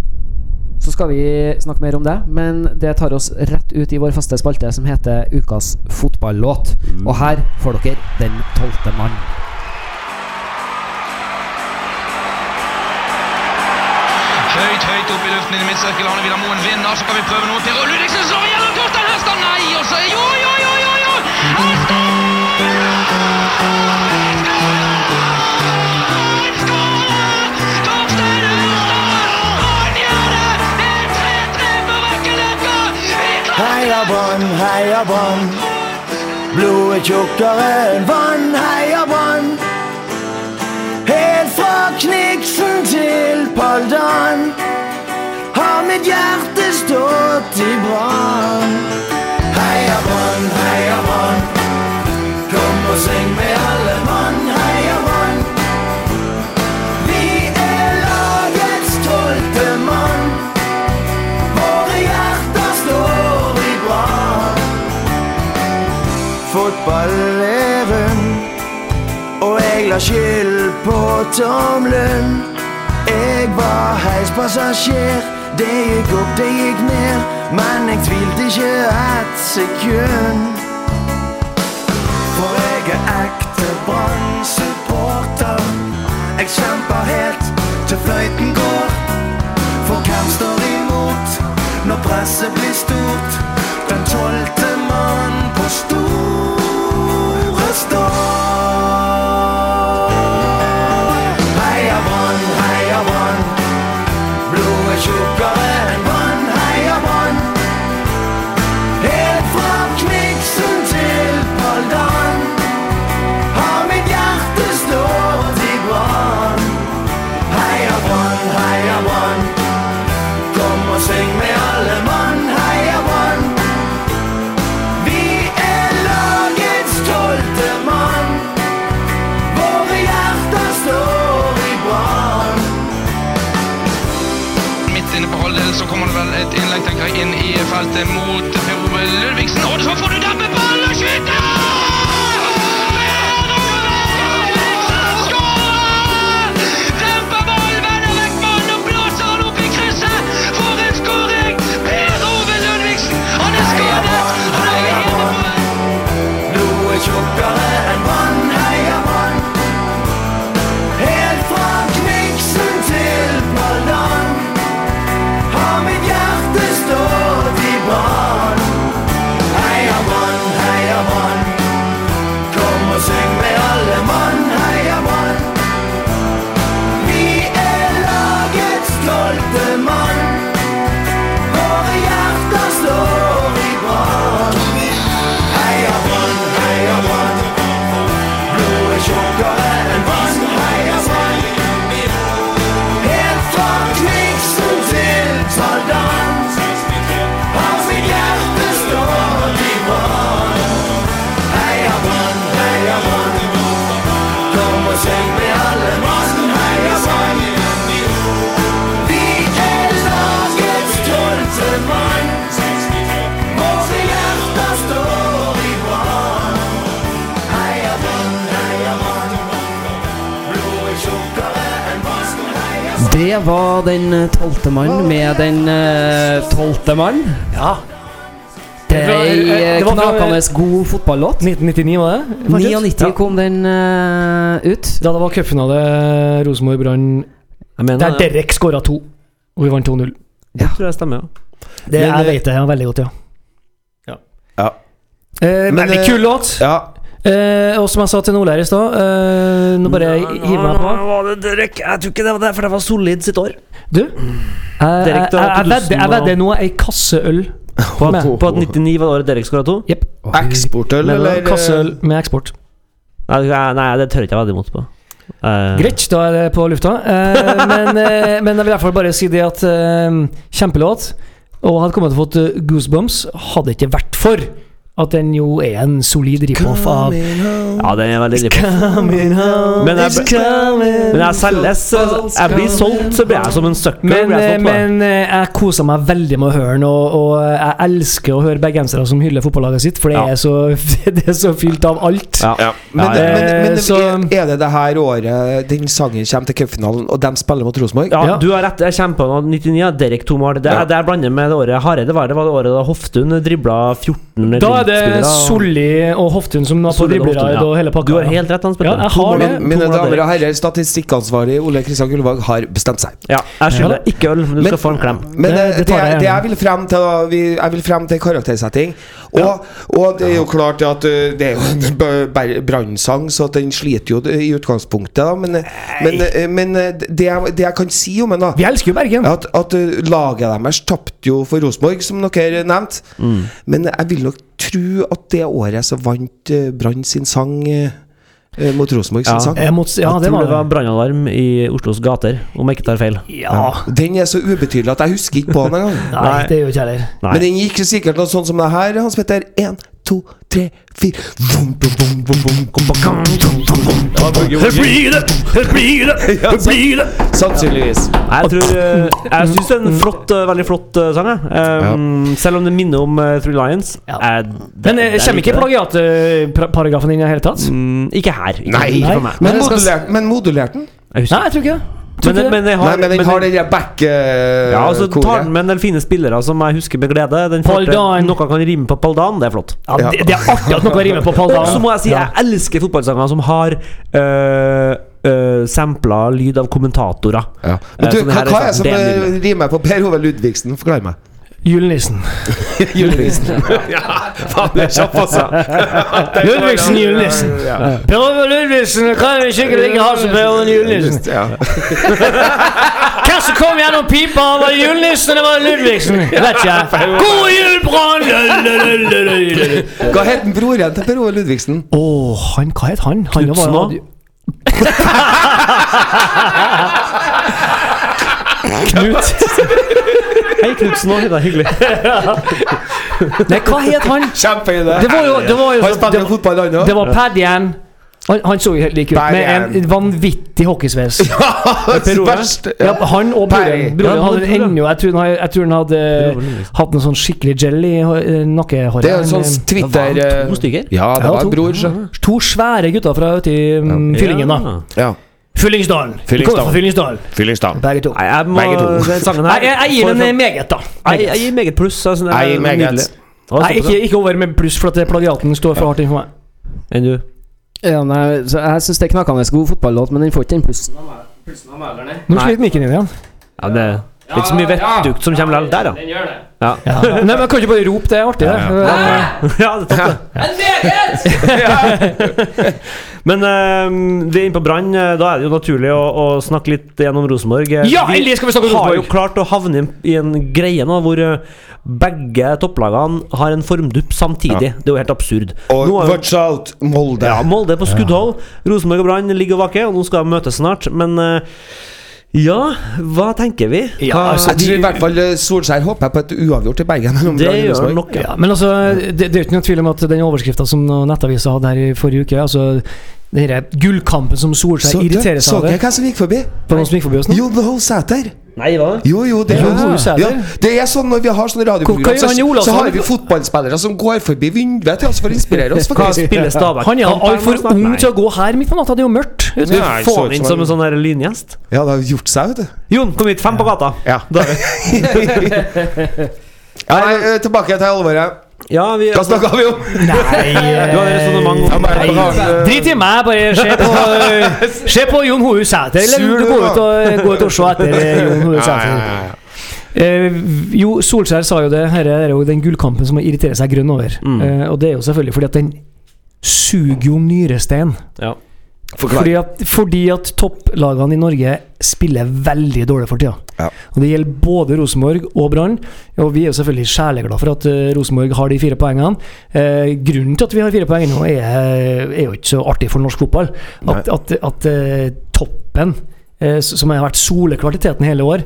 så skal vi snakke mer om det. Men det tar oss rett ut i vår faste spalte som heter Ukas fotballåt. Og her får dere Den tolvte mann. Høyt, høyt opp i luften i midtsirkel. Arne Vidar Moen vinner. Så kan vi prøve noe. til. Og Ludvigsen slår så Jo, jo, jo, jo! jo! Han skårer! Han skårer! Torstein Hestad! Han gjør det! Det 3-3 for Økkeløkka! Vi klarer Heia Brann, heia Brann. Blodet tjukkere enn vann, heia Brann. Helt fra Kniksen til Paldan har mitt hjerte stått i brann. Skyld på tommelen. Jeg var heispassasjer, det gikk opp, det gikk ned, men jeg tvilte ikke et sekund. For jeg er ekte Brann-supporter. Jeg kjemper helt til fløyten går. For hvem står imot når presset blir stort? Den tolvte mann på store vel et innlegg tenker jeg, inn i feltet mot Per Ove Ludvigsen. Og så får du der med ball og skyter! Det var den eh, tolvte mann med den eh, tolvte mann. Ja. Det er ei eh, Det var fra- knakende god fotballåt. 1999, var det? faktisk? 99 Ja. kom den uh, ut. Da det var cupfinale Rosenborg-Brann, der Derek skåra to, og vi vant 2-0. Det tror jeg stemmer, ja. Det, Men, jeg vet det ja, veldig godt, ja. Ja. Eh, Men, veldig kul låt. Ja. Eh, og som jeg sa til Nordleir i stad, eh, nå bare hiver meg på. Var det Derek? Jeg tror ikke det var det, for det var Solid sitt år. Du, jeg, jeg, Derek, jeg, jeg, vedder- jeg 2000 og- vedder nå ei kasse øl På, med. på at 99 var året Derek skåra to? Jepp. Eksportøl, Med eller? Kasse øl med eksport. Nei, nei, det tør ikke jeg vedde imot på. Eh, Greit, da er det på lufta. Eh, men, eh, men jeg vil i hvert fall bare si det at eh, Kjempelåt. Og hadde kommet til å fått eh, goosebumps hadde det ikke vært for at den jo er en solid rip-off av Ja, den er veldig rip Coming home, Men jeg- Men jeg selges Jeg blir solgt, så blir jeg som en sucker. Men, jeg eh, men eh, jeg koser meg veldig med å høre den, og, og jeg elsker å høre bergensere som hyller fotballaget sitt, for det, Ja. er, så, det er så fylt av alt. Ja. Ja. Men, Ja, men, men, eh, så- er det det her året den sangen kommer til cupfinalen, og de spiller mot Rosenborg? Ja, Ja. du har rett. Jeg kommer på noe 99. ja, Derek to. Det, Ja. det jeg blander med det året Hareide var. Det var det året da Hoftun dribla 14 Da er det. Solli og Hoftun som var på Solid og ja. og hele pakka. Du har helt rett, Hans Petter. Ja, jeg har det. Mine damer og herrer, statistikkansvarlig Ole Kristian Gullvåg har bestemt seg. Ja, jeg skylder ja. ikke øl, men du Men- skal få en klem. Men Det- det, det det, jeg det, jeg vil frem til Jeg vil frem til karaktersetting. Og, og det er jo klart at det er jo en brannsang, så at den sliter jo i utgangspunktet, da. Men, men, men det, jeg, det jeg kan si om den, da Vi elsker jo Bergen. at, at laget deres tapte jo for Rosenborg, som dere nevnte. Mm. Men jeg vil nok tro at det året så vant uh, Brann sin sang uh, uh, mot Rosenborg sin Ja. sang. Jeg ja, jeg det tror det var var brannalarm i Oslos gater, om jeg ikke tar feil. Ja. Den er så ubetydelig at jeg husker ikke på den engang. Nei, det gjør ikke heller. Men den gikk sikkert noe sånn som det her, Hans Petter. Én, to, tre, fire. Her blir det! Her blir det! Her blir det! Sannsynligvis. Jeg tror eh, Jeg syns det er en flott, eh, veldig flott eh, sang. Um, Selv om det minner om uh, Three Lions. Ja. Men det- det kommer ikke plagiatparagrafen inn i det hele tatt? Mm, Ikke her. Ikke Nei. ikke for meg. Men, modulert, men modulert den? Jeg. Nei, jeg tror ikke det. Men, men jeg har, Nei, men den har den der back uh, Ja, altså, så tar den med en del fine spillere som jeg husker med glede. Den første, Noe kan rime på Paldan, det er flott. Ja, det, det er artig at noe rimer på Paldan. Og så må jeg si Ja. jeg elsker fotballsanger som har øh, uh, sampla lyd av kommentatorer. Ja. Men Eh, du, hva, hva er det som det eh, nydelig. rimer på Per Ove Ludvigsen? Forklar meg. Julenissen. Julenissen. ja, faen, det er kjapt, altså. Ludvigsen julenissen. Ja. Per Ove Ludvigsen kan vi sikkert ikke ha som Per Ove julenissen. Ja. Hva som kom gjennom pipa? Var det julenissen eller var det Ludvigsen? Vet ikke. God jul, Brann! Hva het broren til Per Ove Ludvigsen? han, hva het han? han Knutsen var- også? Knut. Hei, Knutsen. Det er hyggelig. Nei, hva het han? Kjempeidé. Det var jo, det var jo Han så, det, jo fotball, han det òg. var Padjan. Han, han så jo helt lik ut, med en vanvittig hockeysveis. Verst. Ja, han og broren. Broren Ja, hadde broren. ennå Jeg tror han, jeg tror han hadde hatt noe sånn skikkelig gel i hå- eh, nakkehåret. Det er Han, sånn eh, Twitter Det var eh, to stykker? Ja, det Ja, var to. en bror. så. To svære gutter fra uti mm, Fyllingen, da. Ja. Fyllingsdalen. Fyllingsdalen. Fyllingsdalen, Fyllingsdal. begge to. Nei, jeg må Begge to. Den sangen her Jeg, jeg, jeg gir den fram- meget, da. Jeg, jeg gir meget pluss. Altså, det er Jeg gir meget. Nei, ikke, ikke over med pluss, for at plagiaten står for hardt inn for meg. Enn du? Ja, nei, så jeg syns det er knakende god fotballåt, men den får ikke den plussen av meg. Nå sliter mikken inn igjen. Ja, det er ikke så mye vettdukt som kommer likevel der, da. Den gjør det. Ja, Ja. Nei, men Kan ikke bare rope det? er artig, det. ja det er topp, det. Men um, vi er inne på Brann. eh, Da er det jo naturlig å, å snakke litt gjennom Rosenborg. Eh, Ja, endelig skal vi snakke om Rosenborg. har jo klart å havne i en- greie nå hvor eh, begge topplagene har en formdupp samtidig. Det er jo helt absurd. Og Nå har jo- watch out, Molde. ja, Molde på skuddhold. Rosenborg og Brann ligger og vaker, og nå skal de møtes snart. Men eh, ja, hva tenker vi? Ja, altså, Jeg tror i hvert fall eh, Solskjær håper på et uavgjort i Bergen. det gjør nok, ja. Men altså, det, det er jo ikke noen tvil om at den overskrifta som Nettavisa hadde her i forrige uke Altså, den gullkampen som Solskjær Så, irriterer seg seg så over dere hvem som gikk forbi? På noen som gikk forbi oss nå? Jon Holsæter. Nei, hva? Jo, jo, det, er, Sæter. ja, det er sånn når vi har sånne radioprogram, så, så har vi fotballspillere som går forbi vinduet til oss for å inspirere oss. Hva faktisk. Han er altfor ung til å gå her midt på natta. Det er jo mørkt. Du får så han inn som en- sånn der lyngjest. Ja, det har gjort seg, vet du. Jon, kom hit. Fem på gata. Ja. Er. Nei, eh, tilbake til alvoret. Ja, vi Hva snakka vi om? Nei, Du hadde resonnement om Nei, drit i meg, bare se på, se på Jon Hoel Sæter. Eller går ut og, gå ut og se etter eh, Jon Hoel Sæter. Eh, jo, Solskjær sa jo det. Her er jo den gullkampen som irriterer seg grønn over. Mm. Eh, og det er jo selvfølgelig fordi at den suger jo nyrestein. Ja. Fordi at, fordi at topplagene i Norge spiller veldig dårlig for tida. Ja. Og Det gjelder både Rosenborg og Brann. Og vi er jo selvfølgelig sjeleglade for at uh, Rosenborg har de fire poengene. Eh, grunnen til at vi har fire poeng nå, er, er jo ikke så artig for norsk fotball. At, at, at eh, toppen, eh, som har vært solekvaliteten hele år,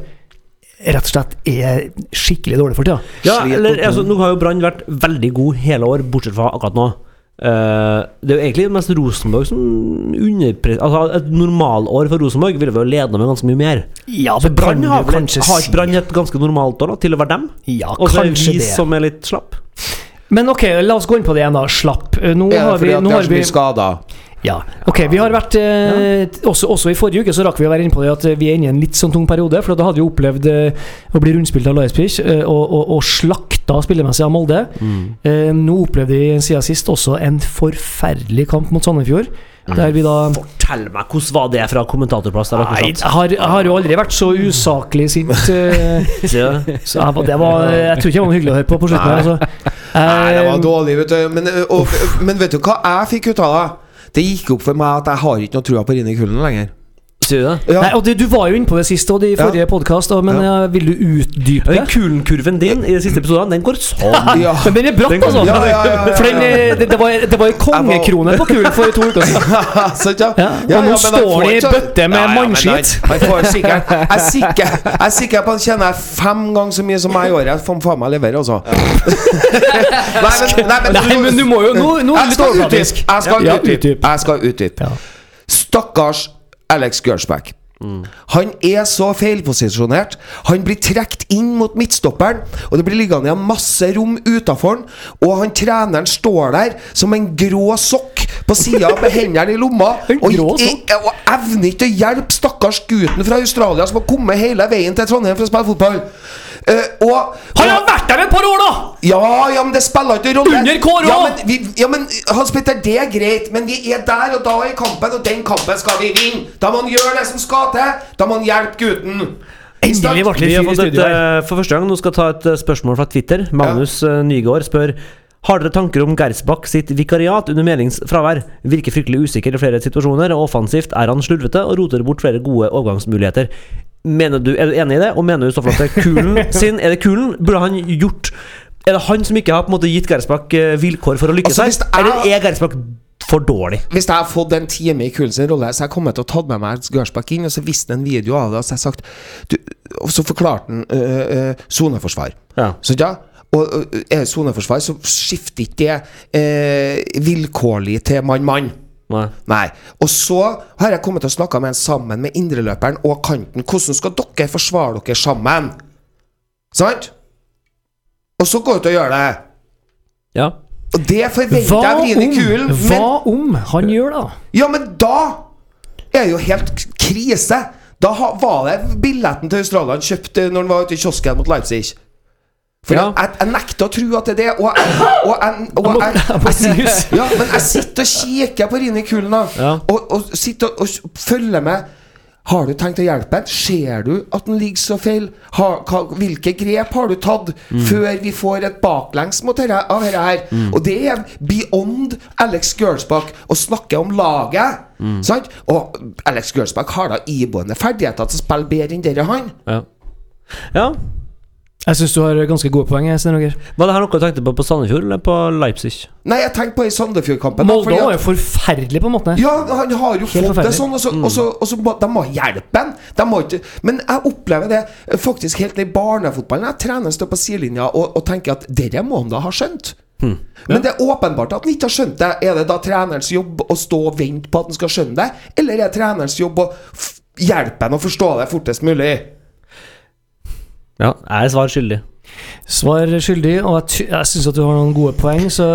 rett og slett er skikkelig dårlig for tida. Ja, eller, altså, nå har jo Brann vært veldig god hele år, bortsett fra akkurat nå. Eh, det er jo egentlig mest Rosenborg som underpres... Altså, et normalår for Rosenborg ville vi jo leda med ganske mye mer. Ja, for Brann har vel kanskje har ikke Brann et ganske normalt år da, til å være dem? Ja, Og så er vi det. som er litt slapp? Men ok, la oss gå inn på det igjen, da. Slapp. Eh, Nå ja, har vi, fordi at nå har vi skader? Ja. Ok, vi har vært eh, også, også i forrige uke så rakk vi å være inne på det at eh, vi er inne i en litt sånn tung periode. For da hadde vi opplevd eh, å bli rundspilt av Leipzig eh, og, og, og slakta spillemessig av Molde. Eh, nå opplevde vi siden sist også en forferdelig kamp mot Sandefjord. Der vi da Fortell meg, hvordan var det fra kommentatorplass? Der Nei, jeg har, har jo aldri vært så usaklig sint. eh, så jeg, var- det var, jeg tror ikke det var noe hyggelig å høre på på slutten. Nei. Altså. Nei, det var dårlig, vet du. Men, og, men vet du hva jeg fikk ut av det? Det gikk opp for meg at jeg har ikke noe trua på Rine Kullen lenger. Sier du det? Ja. Nei, og det, Du var jo inne på det siste og i forrige podkast, men eh, vil du utdype det? Kulen-kurven din i de siste episodene, den går sånn. Ja. Men den er bratt, altså! Ja, ja, ja, ja, For den, eh, det, det var, det var en kongekrone på kulen for to uker siden. Ja? Ja, og nå står de i bøtte med mannskitt. Jeg er sikker er på at han tjener fem ganger så mye som meg i året. Jeg får faen meg levere, altså. nei, men, nei, men, Nei, men du må jo Nå, nå Jeg skal utdype. Jeg skal utdype. Ja. Stakkars Alex Gersbach. Han er så feilposisjonert. Han blir trukket inn mot midtstopperen, og det blir liggende igjen masse rom utafor han. Og han treneren står der som en grå sokk på sida med hendene i lomma. Og, grå i- og evner ikke å hjelpe stakkars gutten fra Australia som har kommet hele veien til Trondheim for å spille fotball. Eh, og Han har vært der et par år, da! ja, ja, men det spiller ikke rolle. Under Kåre ja, men, vi, ja, men Hans Petter, det er greit, men vi er der og da i kampen, og den kampen skal vi vinne. Da må han gjøre det som skal til. Da må han hjelpe gutten. Endelig ble det Vi litt fyr i studio her. eh, for første gang nå skal jeg ta et eh, spørsmål fra Twitter. Magnus ja. Nygaard spør Har dere tanker om Gersbakk sitt vikariat under Melings fravær? Virker fryktelig usikker i flere situasjoner, og offensivt er han slurvete og roter bort flere gode overgangsmuligheter. Mener du, Er du enig i det, og mener du i så fall at det er kulen sin? Er det kulen? Burde han gjort Er det han som ikke har på en måte gitt Gersbach eh, vilkår for å lykkes Altså, her? er- Eller er Gersbakk for dårlig? Hvis jeg har fått en time i Kulen sin rolle, så jeg kommet til å tatt med meg Gørsbakk inn, og så viste han en video av det, og så har jeg sagt du, Og så forklarte han øh, øh. Ja. Så ja og øh, er det soneforsvar, så skifter ikke det øh, vilkårlig til mann-mann. Nei. Nei. Og så har jeg kommet til å snakke med en sammen med indreløperen og kanten. Hvordan skal dere forsvare dere sammen? Sant? Og så går du ut og gjør det. Ja. Og det forventer jeg av i Kulen. hva om han gjør det? Ja, men da er det jo helt krise. Da var det billetten til Australia han kjøpte når han var ute i kiosken mot Leipzig. For Ja. jeg, jeg nekter å tro at det er det. Og, jeg- og, jeg- og, må- jeg, ja, men jeg sitter og kikker på Rini Kulen da, og, og sitter og, og følger med. Har du tenkt å hjelpe ham? Ser du at den ligger så feil? Har, hva, hvilke grep har du tatt før vi får et baklengs mot dette, av dette her? Og det er beyond Alex Gersbach å snakke om laget. Sant? Og Alex Gersbach har da iboende ferdigheter til å spille bedre enn dere han. Ja. ja. Jeg syns du har ganske gode poeng. Sten Roger. Var det her noe du tenkte på på Sandefjord eller på Leipzig? Nei, jeg tenkte på i Sandefjord-kampen. Molde var jo forferdelig på en måte. Ja, han har jo fått det sånn, og så, og så, og så må, de må hjelpe ham. De må ikke Men jeg opplever det faktisk helt ned i barnefotballen. Jeg trener står på sidelinja og, og tenker at dette må han da ha skjønt. Men det er åpenbart at han ikke har skjønt det. Er det da trenerens jobb å stå og vente på at han skal skjønne det, eller er det trenerens jobb å f hjelpe ham å forstå det fortest mulig? Ja, er svar skyldig. Svar skyldig, og jeg, jeg syns du har noen gode poeng. Så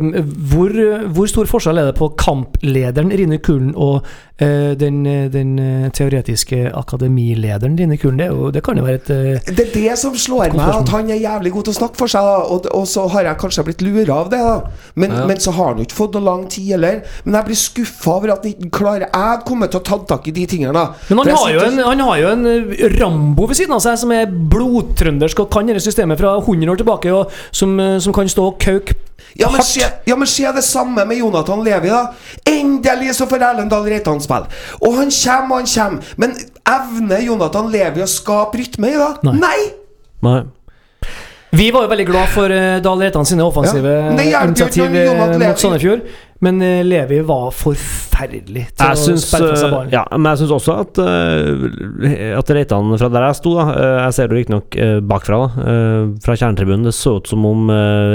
eh, hvor, hvor stor forskjell er det på kamplederen Rine Kulen og uh, den, eh, den teoretiske akademilederen Rine Kulen? Det, jo, det kan jo være et uh, Det er det som slår meg, at han er jævlig god til å snakke for seg. Og, og så har jeg kanskje blitt lura av det. Da. Men, men så har han jo ikke fått noe lang tid heller. Men jeg blir skuffa over at han ikke klarer Jeg kommer til å ta tak i de tingene. Da. Men han har, jo en, han har jo en Rambo ved siden av seg som er blodtrøndersk og kan dette systemet fra 100 år tilbake, og som, eh, som kan stå og kauke Ja, men se, ja, men se det samme med Jonathan Levi, da. Endelig så får Erlend Dahl Reitan spille. Og han kommer og han kommer. Men evner Jonathan Levi å skape rytme i det? Nei. Nei! Nei. Vi var jo veldig glad for uh, Dahl Reitan sine offensive Ja, initiativ eh, mot Sandefjord, men uh, Levi var forferdelig til Jeg å syns, spille fra seg barn ballen. ja, men jeg syns også at uh, At Reitan fra der jeg sto, da uh, Jeg ser det riktignok uh, bakfra, da eh, fra kjernetribunen. Det så ut som om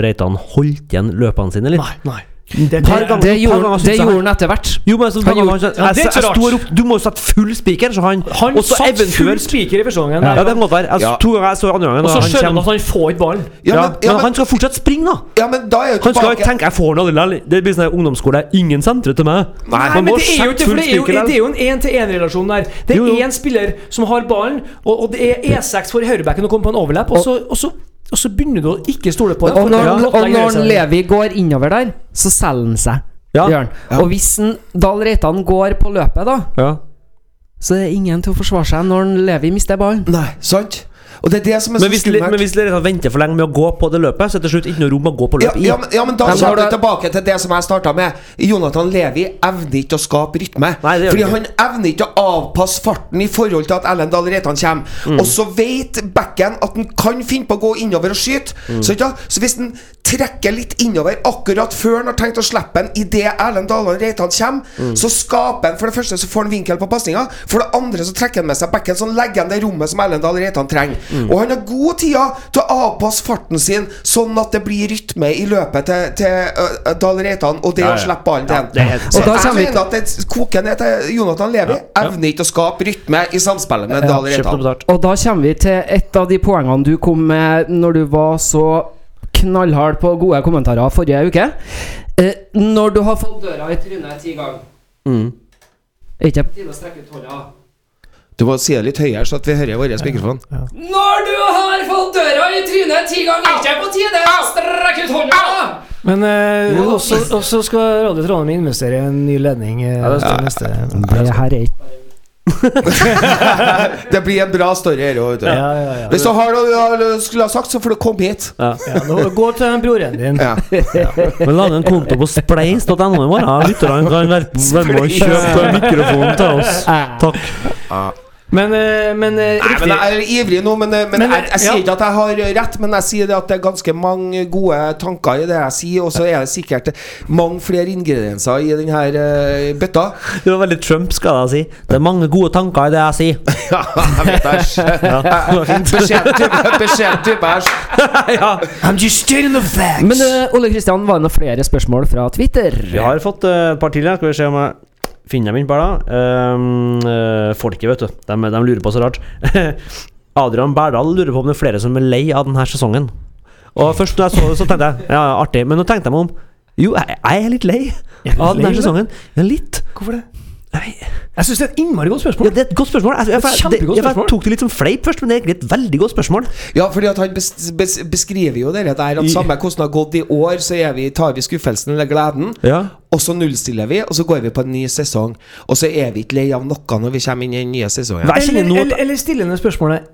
Reitan holdt igjen løpene sine litt. Nei, nei. Det, Par ganger- Det par gjorde, ganger det gjorde han etter hvert. Jo, men så, Han gjorde- han, Ja, det er ikke rart. ropte Du må jo sette full spiker, så han han satt full spiker i første gangen. Ja, det måtte være. Altså, Ja. To ganger jeg så andre gangen. Og så han skjønner han at han får ikke ballen. Ja, ja, men, men, ja, men, han skal fortsatt springe, da! ja, men da er jo Han skal ikke tenke 'jeg får den aldri'. Det blir sånn ungdomsskole. Ingen sentre til meg. Nei, men det er jo ikke for det er jo, det er jo en én-til-én-relasjon der. Det er Jo, jo. én spiller som har ballen, og, og det er E6 for høyrebacken å komme på en overlapp, og så, og så, begynner du å ikke stole på det. Og når, og når Levi går innover der, så selger han seg. Ja. Ja. Og hvis en Dahl Reitan går på løpet, da, Ja. så er det ingen til å forsvare seg når en Levi mister ballen. Nei, sant? Og det er det som er Men hvis, skummelt. men hvis dere venter for lenge med å gå på det løpet, så er det til slutt ikke noe rom å gå på ja, i. ja, men, ja, men da kommer vi tilbake til det som jeg starta med. Jonathan Levi evner ikke å skape rytme. Nei, fordi han han evner ikke å avpasse farten i forhold til at Ellen Dahl Reitan kommer. Mm. Og så vet backen at han kan finne på å gå innover og skyte. Mm. Så, ikke, så hvis han trekker litt innover akkurat før han har tenkt å slippe den idet Erlend Dahl Reitan kommer, Mm. så skaper han For det første så får han vinkel på pasninga. For det andre så trekker han med seg bekken, så han legger han det rommet som Erlend Dahl Reitan trenger. Mm. Og han har god tida til å avpasse farten sin sånn at det blir rytme i løpet til, til uh, Dahl Reitan og det Ja, å slippe ballen til Ja, Så jeg mener at det koker ned til Jonathan Levi. Evner ikke å skape rytme i samspillet med Dahl Reitan. Og da kommer vi til et av de poengene du kom med når du var så knallhard på gode kommentarer forrige uke. Eh, når du har fått døra i trynet ti ganger, Mm. er ikke på tide å strekke ut hånda? Du må si det litt høyere, så at vi hører vår mikrofon. Når du har fått døra i trynet ti ganger, er ikke det på tide å strekke ut hånda? Men eh, også, også skal Radio Trondheim investere i en ny ledning eh, det til neste Det her er ikke Det blir en bra story her òg, vet du. Ja, ja, ja. Hvis du har noe du skulle ha sagt, så får du komme hit. ja nå, gå til broren din. Ja. Men lag en konto på spleis.no i morgen. Lytterne kan være være med og kjøpe mikrofonen til oss. Takk. Men, eh, men eh, Nei, riktig men Jeg er ivrig nå, men, men, Men, jeg, jeg sier ja. ikke at jeg har rett. Men jeg sier det at det er ganske mange gode tanker i det jeg sier, og så er det sikkert mange flere ingredienser i denne uh, bøtta. Det var veldig Trump, skal jeg si. Det er mange gode tanker i det jeg sier. Ja, jeg vet det. Beskjeden type, æsj. ja. I'm just stating the facts. Men uh, Ole Kristian, var det noen flere spørsmål fra Twitter? Vi har fått et et par til. Skal vi se om jeg finner dem inn bare da. Um, eh, folket, vet du. De, de lurer på så rart. Adrian Berdal lurer på om det er flere som er lei av denne sesongen. Og først når jeg så det, så tenkte jeg ja, artig. Men nå tenkte jeg meg om. Jo, jeg, jeg er litt lei av denne sesongen. Ja, litt. Hvorfor det? Nei. Jeg syns det er et innmari godt spørsmål. Ja, det er et godt spørsmål. Jeg, jeg, jeg, jeg, jeg, tok det litt som fleip først, men det er egentlig et veldig godt spørsmål. Ja, fordi at han bes, bes, beskriver jo det der at samme hvordan det har gått i år, så er vi, tar vi skuffelsen eller gleden. Ja. Og så nullstiller vi, og så går vi på en ny sesong. Og så er vi ikke lei av noe når vi kommer inn i den nye sesongen. Eller, eller, eller stillende spørsmålet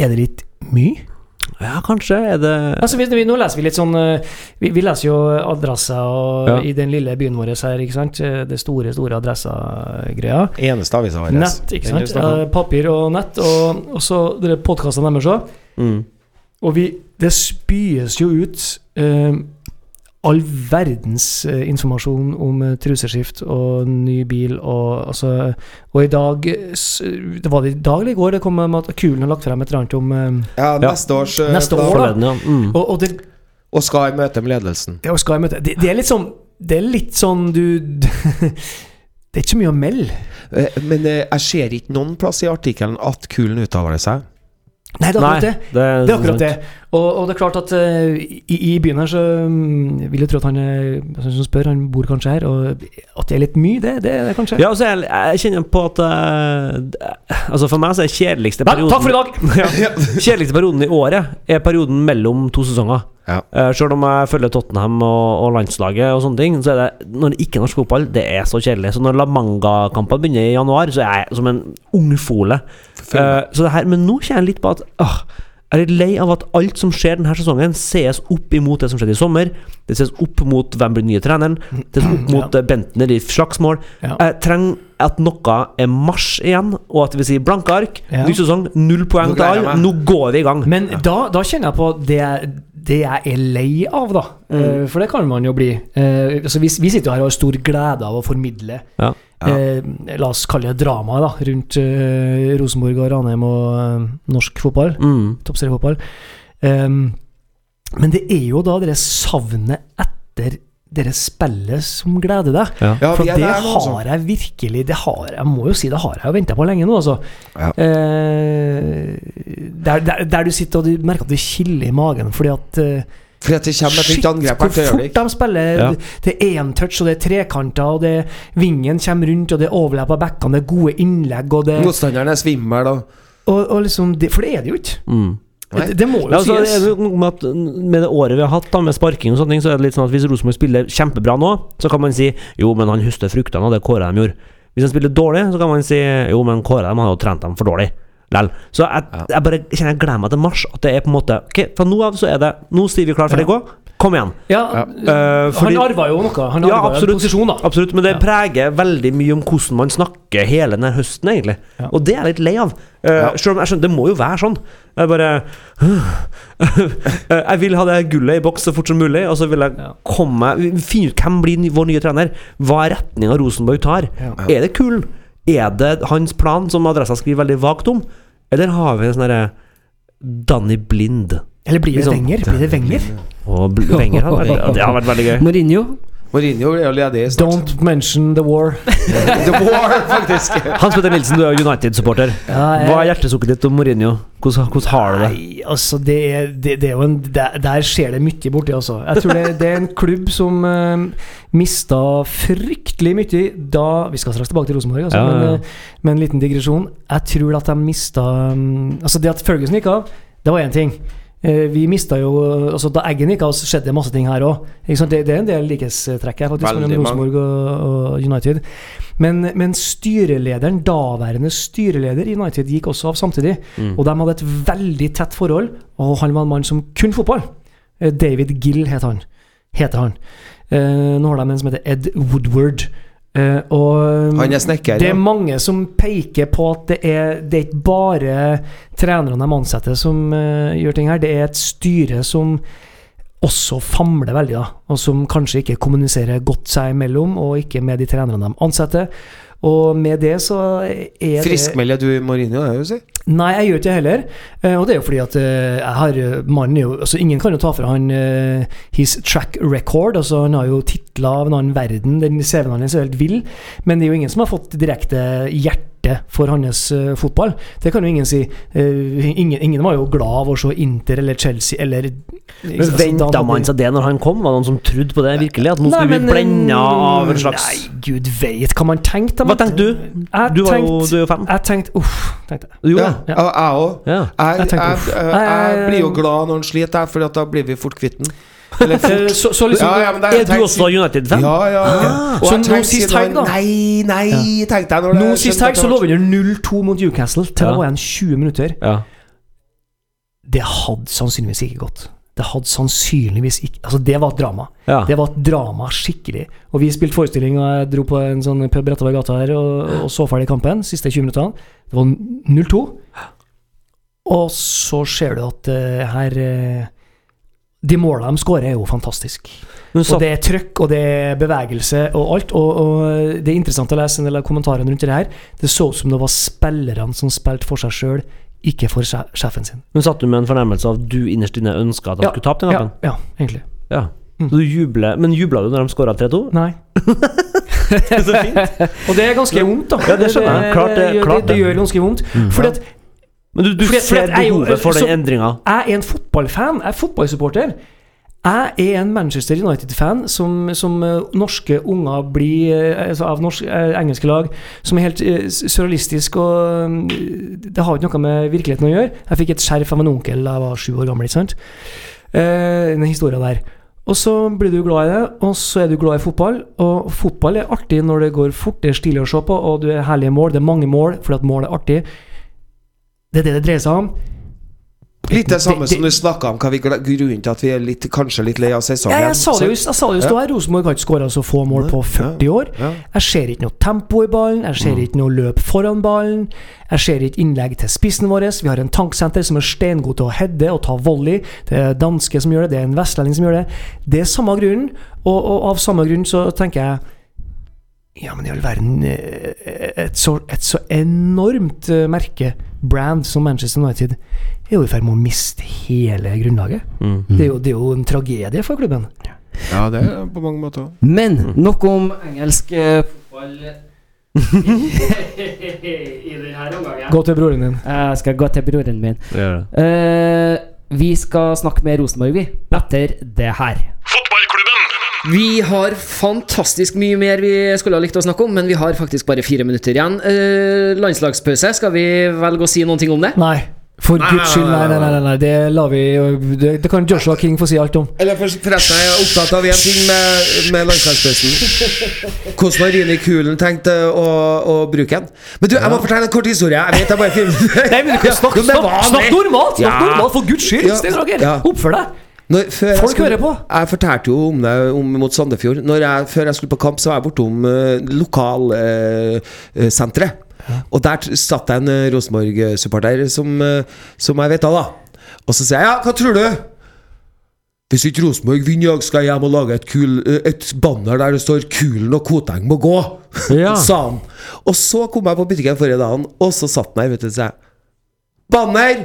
Er det litt mye? Ja, kanskje er det Altså, vi, vi, nå leser vi litt sånn eh, Vi, vi leser jo adresser og, Ja. i den lille byen vår her, ikke sant? Eh, Det store, store adressa-greia. Eneste avisa vår. Nett, ikke sant? Eh, papir og nett, og, og så podkastene deres òg. mm. Og vi Det spyes jo ut eh, all verdens eh, informasjon om eh, truseskift og ny bil og altså Og i dag Det var det i dag eller i går det kom med at Kulen har lagt frem et eller annet om eh, Ja, Ja. neste års Neste år, da. Forleden, ja. Mm. Og, og det, Og skal i møte med ledelsen. det, skal i møte, det, det er litt sånn Det er litt sånn du Det er ikke så mye å melde. Men jeg ser ikke noen plass i artikkelen at Kulen uttaler seg. Nei, det er akkurat det. det er, Det er akkurat det. Og, og det er klart at uh, i, i byen her så um, vil jeg tro at han eh, altså, som spør, han bor kanskje her, og at det er litt mye, det, det er det kanskje. Ja, altså jeg, jeg kjenner på at uh, Altså For meg så er kjedeligste perioden Nei, takk for i dag! ja. Kjedeligste perioden i året er perioden mellom to sesonger. Ja. Uh, Sjøl om jeg følger Tottenham og, og landslaget og sånne ting, så er det når det ikke er norsk fotball, det er så kjedelig. Så når La Manga-kampene begynner i januar, så er jeg som en ungfole. Uh, så det her, men nå kjenner jeg litt på at uh, jeg er litt lei av at alt som skjer denne sesongen, ses opp imot det som skjedde i sommer. Det ses opp mot hvem blir den nye treneren. Det ses opp mot ja. Bentner i slagsmål. Ja. Jeg trenger at noe er marsj igjen, og at vi vil si blanke ark. Ja. Ny sesong, null poeng til alle. Nå går vi i gang. Men da, da kjenner jeg på det, jeg- det jeg er lei av, da. Mm. for det kan man jo bli. Eh, altså vi, vi sitter jo her og har stor glede av å formidle Ja. Eh, La oss kalle det drama rundt eh, Rosenborg og Ranheim og eh, norsk fotball. Mm. Toppseriefotball. Um, men det er jo da dere savnet etter dere spillet som gleder deg. Ja. Ja, For det der nå, altså. har jeg virkelig Det har jeg må jo si det har jeg jo venta på lenge nå, altså. Ja. Eh, der, der, der du sitter og du merker at det kiler i magen fordi at eh, Fordi at det kommer et nytt hvert øyeblikk. hvor fort de spiller. Ja. Det er entouch, og det er trekanter, og det vingen kommer rundt, og det er overlapp av bekkene, det er gode innlegg, og det Motstanderen er svimmel, og og, og liksom det, For det er det jo ikke. Mm. Det, det må jo Ja, altså, sies. er det noe med, at, med det året vi har hatt da med sparking og sånne ting, så er det litt sånn at hvis Rosenborg spiller kjempebra nå, så kan man si jo, men han høster fruktene av det Kåre de gjorde. Hvis han spiller dårlig, så kan man si jo, men Kåre de har jo trent dem for dårlig. Lell. Så jeg, Ja. jeg bare kjenner jeg gleder meg til mars. At det er på en måte Ok, fra nå av så er det Nå sier vi klar for Ja. det gå. Kom igjen. Ja, uh, fordi- han arva jo noe. Han Ja, absolutt, jo en posisjon, da. Absolutt, men det Ja. preger veldig mye om hvordan man snakker hele denne høsten, egentlig. Ja. Og det er jeg litt lei av. Uh, Selv om jeg skjønner, det må jo være sånn. Jeg bare Jeg vil ha det gullet i boks så fort som mulig, og så vil jeg Ja. komme finne ut hvem blir vår nye trener. Hva er retninga Rosenborg tar? Ja. Er det kull? Er det hans plan, som Adressa skriver veldig vagt om? Eller har vi en sånn derre Danny Blind? Eller blir det Liksom. Wenger? Blir det Wenger? Og Wenger hadde vært, det hadde vært veldig gøy. Mourinho. Mourinho er jo ledig snart. Don't mention the war. The War, faktisk. Hans Petter Nilsen, du er United-supporter. Ja, jeg- Hva er hjertesukket ditt om Mourinho? Hvordan, hvordan har du det? Nei, altså det det, det er jo en, der, der skjer det mye borti, altså. Jeg tror det, det er en klubb som uh, mista fryktelig mye da Vi skal straks tilbake til Rosenborg, altså, Ja, ja. Men, eh, med en liten digresjon. Jeg tror at de mista um, Altså, det at Ferguson gikk av, det var én ting. Eh, vi mista jo altså Da Eggen gikk av, skjedde det masse ting her òg. Det, det er en del likhetstrekk her, faktisk, Veldig mellom. Rosenborg og, og United. Men, men styrelederen, daværende styreleder i United, gikk også av samtidig. Mm. Og de hadde et veldig tett forhold, og han var en mann som kun fotball. Eh, David Gill het han. Heter han. Eh, nå har de en som heter Ed Woodward. Eh, og Han er snekker, det er ja. mange som peker på at det er, det er ikke bare trenerne de ansetter som uh, gjør ting her, det er et styre som også famler veldig, da, og som kanskje ikke kommuniserer godt seg imellom, og ikke med de trenerne de ansetter. Og med det så er det Friskmelder du Mourinho, det vil si? Nei, jeg gjør ikke det heller. Eh, og det er jo fordi at eh, jeg har eh, Mannen jo Altså, ingen kan jo ta fra han his track record. Altså, han har jo titler av en annen verden. Den CV-en hans er helt vill. Men det er jo ingen som har fått direkte hjerte for hans uh, fotball. Det kan jo ingen si. Uh, ingen, ingen var jo glad av å se Inter eller Chelsea eller Men altså, Venta da- man seg det når han kom? Var det noen som trodde på det virkelig? At nå skulle vi men, blenda av en slags Nei, gud veit hva man tenkte. Hva tenkte du? Jeg Du, var jo, du er jo fan. Jeg tenkte Uff, tenkte jeg. Du Ja, det? Ja. jeg òg. Ja. Jeg, Jeg jeg, jeg, jeg blir jo glad når han sliter, for da blir vi fort kvitt den. Eller. Så, så liksom Ja, ja, men Er du tenkt også United-fan? Ja, ja. ja. Ah. Så nå sist helg, da? Nei, nei, tenkte jeg Nå det sist helg så lå vi under 0-2 mot Newcastle. Til Ja. det var igjen 20 minutter. Ja. Det hadde sannsynligvis ikke gått. Det hadde sannsynligvis ikke Altså, det var et drama. ja. Det var et drama, skikkelig. Og vi spilte forestilling, og jeg dro på en sånn pub rett over gata her og, og så ferdig kampen. Siste 20 minuttene. Det var 0-2. Og så ser du at uh, her eh, De målene de skårer, er jo fantastisk. Og det er trøkk, og det er bevegelse og alt. Og, og det er interessant å lese en del av kommentarene rundt det her. Det så ut som det var spillerne som spilte for seg sjøl, ikke for sjefen sin. men satt du med en fornemmelse av at du innerst inne ønska at han Ja, skulle tape den Ja, kampen? ja egentlig. Ja. Mm. Så du jubler, men jubla du når de skåra 3-2? Nei. Og det er ganske vondt, da. Ja, det skjønner jeg. Klart det- det, det. det gjør ganske vondt. Mm. Fordi at Men du, du Fordi- fordi ser er behovet for den endringa. Jeg er en fotballfan. Jeg er fotballsupporter. Jeg er en Manchester United-fan som, som eh, norske unger blir eh, altså av norsk, eh, engelske lag, som er helt uh, surrealistisk og Det har ikke noe med virkeligheten å gjøre. Jeg fikk et skjerf av en onkel da jeg var sju år gammel. ikke sant? Uh, den historien der. Og så blir du glad i det, og så er du glad i fotball. Og fotball er artig når det går fort, det er stilig å se på, og du er herlige mål. Det er mange mål fordi at mål er artig. Det er det det dreier seg om. Litt det samme Det- som du snakka om, hva vi grunnen til at vi er litt, kanskje litt lei av sesongen. Ja, jeg sa det jo, stå her. Rosenborg har ikke skåra så få mål på 40 år. Jeg ser ikke noe tempo i ballen, jeg ser ikke noe løp foran ballen. Jeg ser ikke innlegg til spissen vår. Vi har en tanksenter som er steingod til å heade og ta volley. Det er danske som gjør det, det er en vestlending som gjør det. Det er samme grunn, og, og av samme grunn så tenker jeg ja, men i all verden eh, Et så, et så enormt eh, merke, brand, som Manchester United, er jo i ferd med å miste hele grunnlaget. Mm. Det, er jo, det er jo en tragedie for klubben. Ja, det er på mange måter. Men nok om engelsk eh, fotball i denne omgangen. Gå til broren din. Jeg skal gå til broren min. Ja. Uh. Eh, vi skal snakke med Rosenborg, vi. Etter det her. Vi har fantastisk mye mer vi skulle ha likt å snakke om, men vi har faktisk bare fire minutter igjen. Eh, landslagspause, skal vi velge å si noen ting om det? Nei. For guds skyld, nei, nei, nei, nei, nei. Det lar vi det, det kan Joshua King få si alt om. Eller for- forresten, jeg er opptatt av én ting med, med landslagspausen. Hvordan har Rini Kulen tenkt eh, å, å bruke den? Men du, jeg må fortelle en kort historie. Jeg vet jeg bare filmer Nei, men du kan snakke, Jo, men snakk, snakk normalt! Snakk normalt, for guds skyld! Stein Roger, Ja. oppfør deg! Når, Folk skulle- hører på. Jeg fortalte jo om det om, mot Sandefjord. Når jeg, før jeg skulle på kamp, så var jeg bortom uh, lokalsenteret. Og der satt det en uh, Rosenborg-supporter som, eh, som jeg vet av, da. Og så sier jeg ja, hva tror du? Hvis ikke Rosenborg vinner i dag, skal jeg hjem og lage et, kul, eh, et banner der det står 'Kulen og Koteng må gå', Ja. sa han. Og så kom jeg på butikken forrige dagen, og så satt han der, vet du, og sa Banner!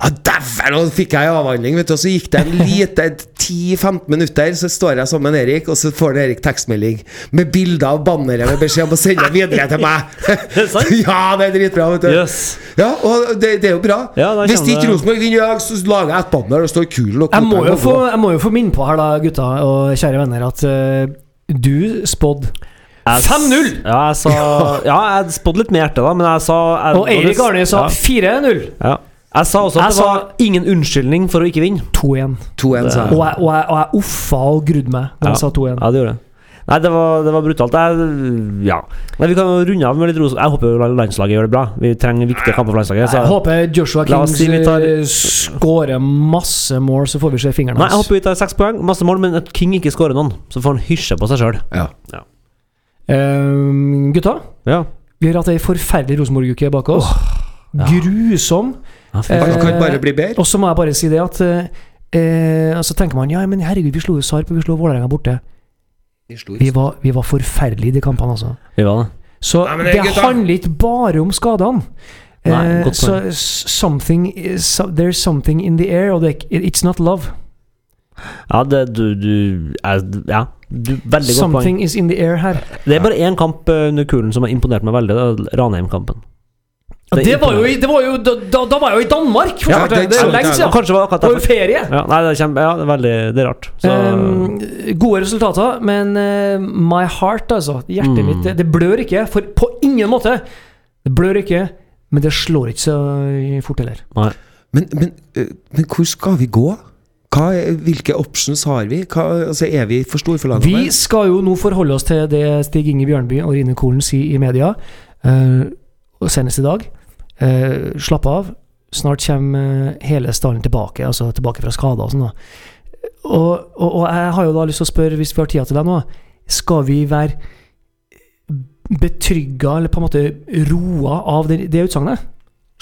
Ja, dæven! nå fikk jeg avhandling, vet du. Og så gikk det en lite 10-15 minutter, så står jeg sammen med Erik, og så får Erik tekstmelding med bilder av banneret med beskjed om å sende det videre til meg. sant? ja, det er dritbra, vet du. Yes. Ja, og det, det er jo bra. Ja, da Hvis ikke det- Rosenborg vinner i dag, så lager jeg et banner og det står kul og Jeg må, jo få, jeg må jo få minne på her, da, gutta og kjære venner, at uh, du spådde 5-0! Ja, jeg sa Ja, jeg spådde litt med hjertet, da, men jeg sa jeg, Og Eirik Arne sa ja, 4-0. ja. Jeg sa også at Jeg det var ingen unnskyldning for å ikke vinne. 2-1. 2-1, Og jeg. og, jeg, og jeg uffa og grudde meg da Ja. jeg sa 2-1. Ja, det gjorde jeg. Nei, det var, det var brutalt. Jeg, ja. Nei, vi kan runde av med litt ros. Jeg håper landslaget gjør det bra. Vi trenger viktige kamper for landslaget. Jeg håper Joshua Kings si tar- eh, skårer masse mål, så får vi se hans Nei, jeg håper vi tar seks poeng, masse mål, men at King ikke skårer noen. Så får han hysje på seg sjøl. Ja. Eh, gutta, Ja. vi har hatt ei forferdelig Rosenborg-uke bak oss. Ja. Grusom. Ja, Eh, kan bare bli bedre. Og så må jeg bare si det at eh, eh, så tenker man ja, men herregud, vi slo jo Sarp, vi slo Vålerenga borte. Vi var, vi var forferdelige i de kampene, altså. Vi var det. Så Nei, det det- handler ikke bare om skadene. Nei, Eh, godt så something is, so, There's something in the air, og it's not love. Ja, det, du, du er, Ja, du, veldig godt poeng. Something is in the air her. Det er bare én kamp eh, under kulen som har imponert meg veldig. Ranheim-kampen. Ja, Det det var jo, i- det var jo da, da, var jeg jo i Danmark! for Ja, det- det er det- lenge siden. kanskje var akkurat Det var jo derfor. ferie. Ja, nei, det er kjempe, ja, det er veldig Det er rart. Så, Eh, gode resultater, men uh, my heart, altså. Hjertet Mm. mitt, det, blør ikke. For på ingen måte. Det blør ikke, men det slår ikke så fort heller. Men, men, eh, men hvor skal vi gå? Hva, hvilke options har vi? Hva, altså, er vi for store for landet? Vi skal jo nå forholde oss til det Stig Inge Bjørnby og Rine Kolen sier i media, uh, og senest i dag. Eh, slapp av. Snart kommer eh, hele stallen tilbake, altså tilbake fra skader og sånn. Og, og, og jeg har jo da lyst til å spørre, hvis vi har tida til det nå, skal vi være betrygga, eller på en måte roa av det, det utsagnet?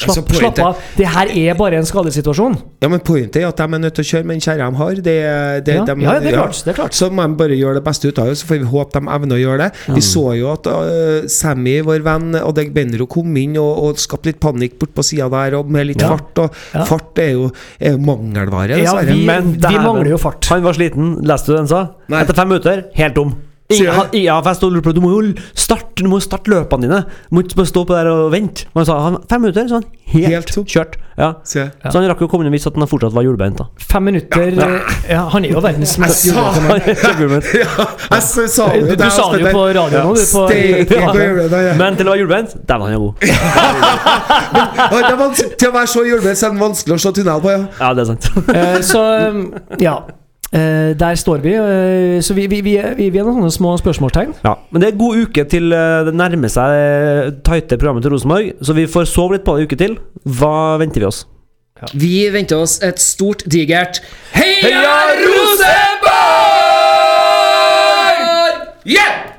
Slapp, Altså, slapp av. Det her er bare en skadesituasjon. Ja, men Pointet er at de er nødt til å kjøre med den kjerra de har. Det, det, Ja, de, ja, det er klart. Det er klart. Så må de bare gjøre det beste ut av det, så får vi håpe de evner å gjøre det. Vi så jo at uh, Sammy, vår venn og Deg Benro, kom inn og, og skapte litt panikk bort på sida der, og med litt Ja. fart. Og Ja. fart er jo, er jo mangelvare, Ja, vi, Men vi mangler jo fart. Han var sliten. Leste du den, sa? Nei. Etter fem minutter, helt tom. Ja, ja, for jeg stod og lurte på Du må jo starte, du må jo starte løpene dine. Du må ikke bare stå på der og vente. Og han sa han, fem minutter, så var han helt, Helt kjørt. Ja. Så han rakk jo å komme inn og vise at han fortsatt var hjulbeint. da Fem minutter ja. Han er jo verdens mest Jeg sa hjulbeinte Ja, jeg sa jo Du, du sa det jo på radio nå, du. På, Steik ja. ja. Men til å være hjulbeint, dæven, han er god. Det er til å være så hjulbeint så er det vanskelig å se tunnel på, ja. Ja, det er sant. Eh, så um, ja. Eh, der står vi. Uh, så vi, vi, vi, er- vi, er noen sånne små spørsmålstegn. Ja, Men det er god uke til eh, det nærmer seg tighte programmet til Rosenborg, så vi får sove litt på det en uke til. Hva venter vi oss? Vi venter oss et stort, digert Heia Rosenborg! Yeah!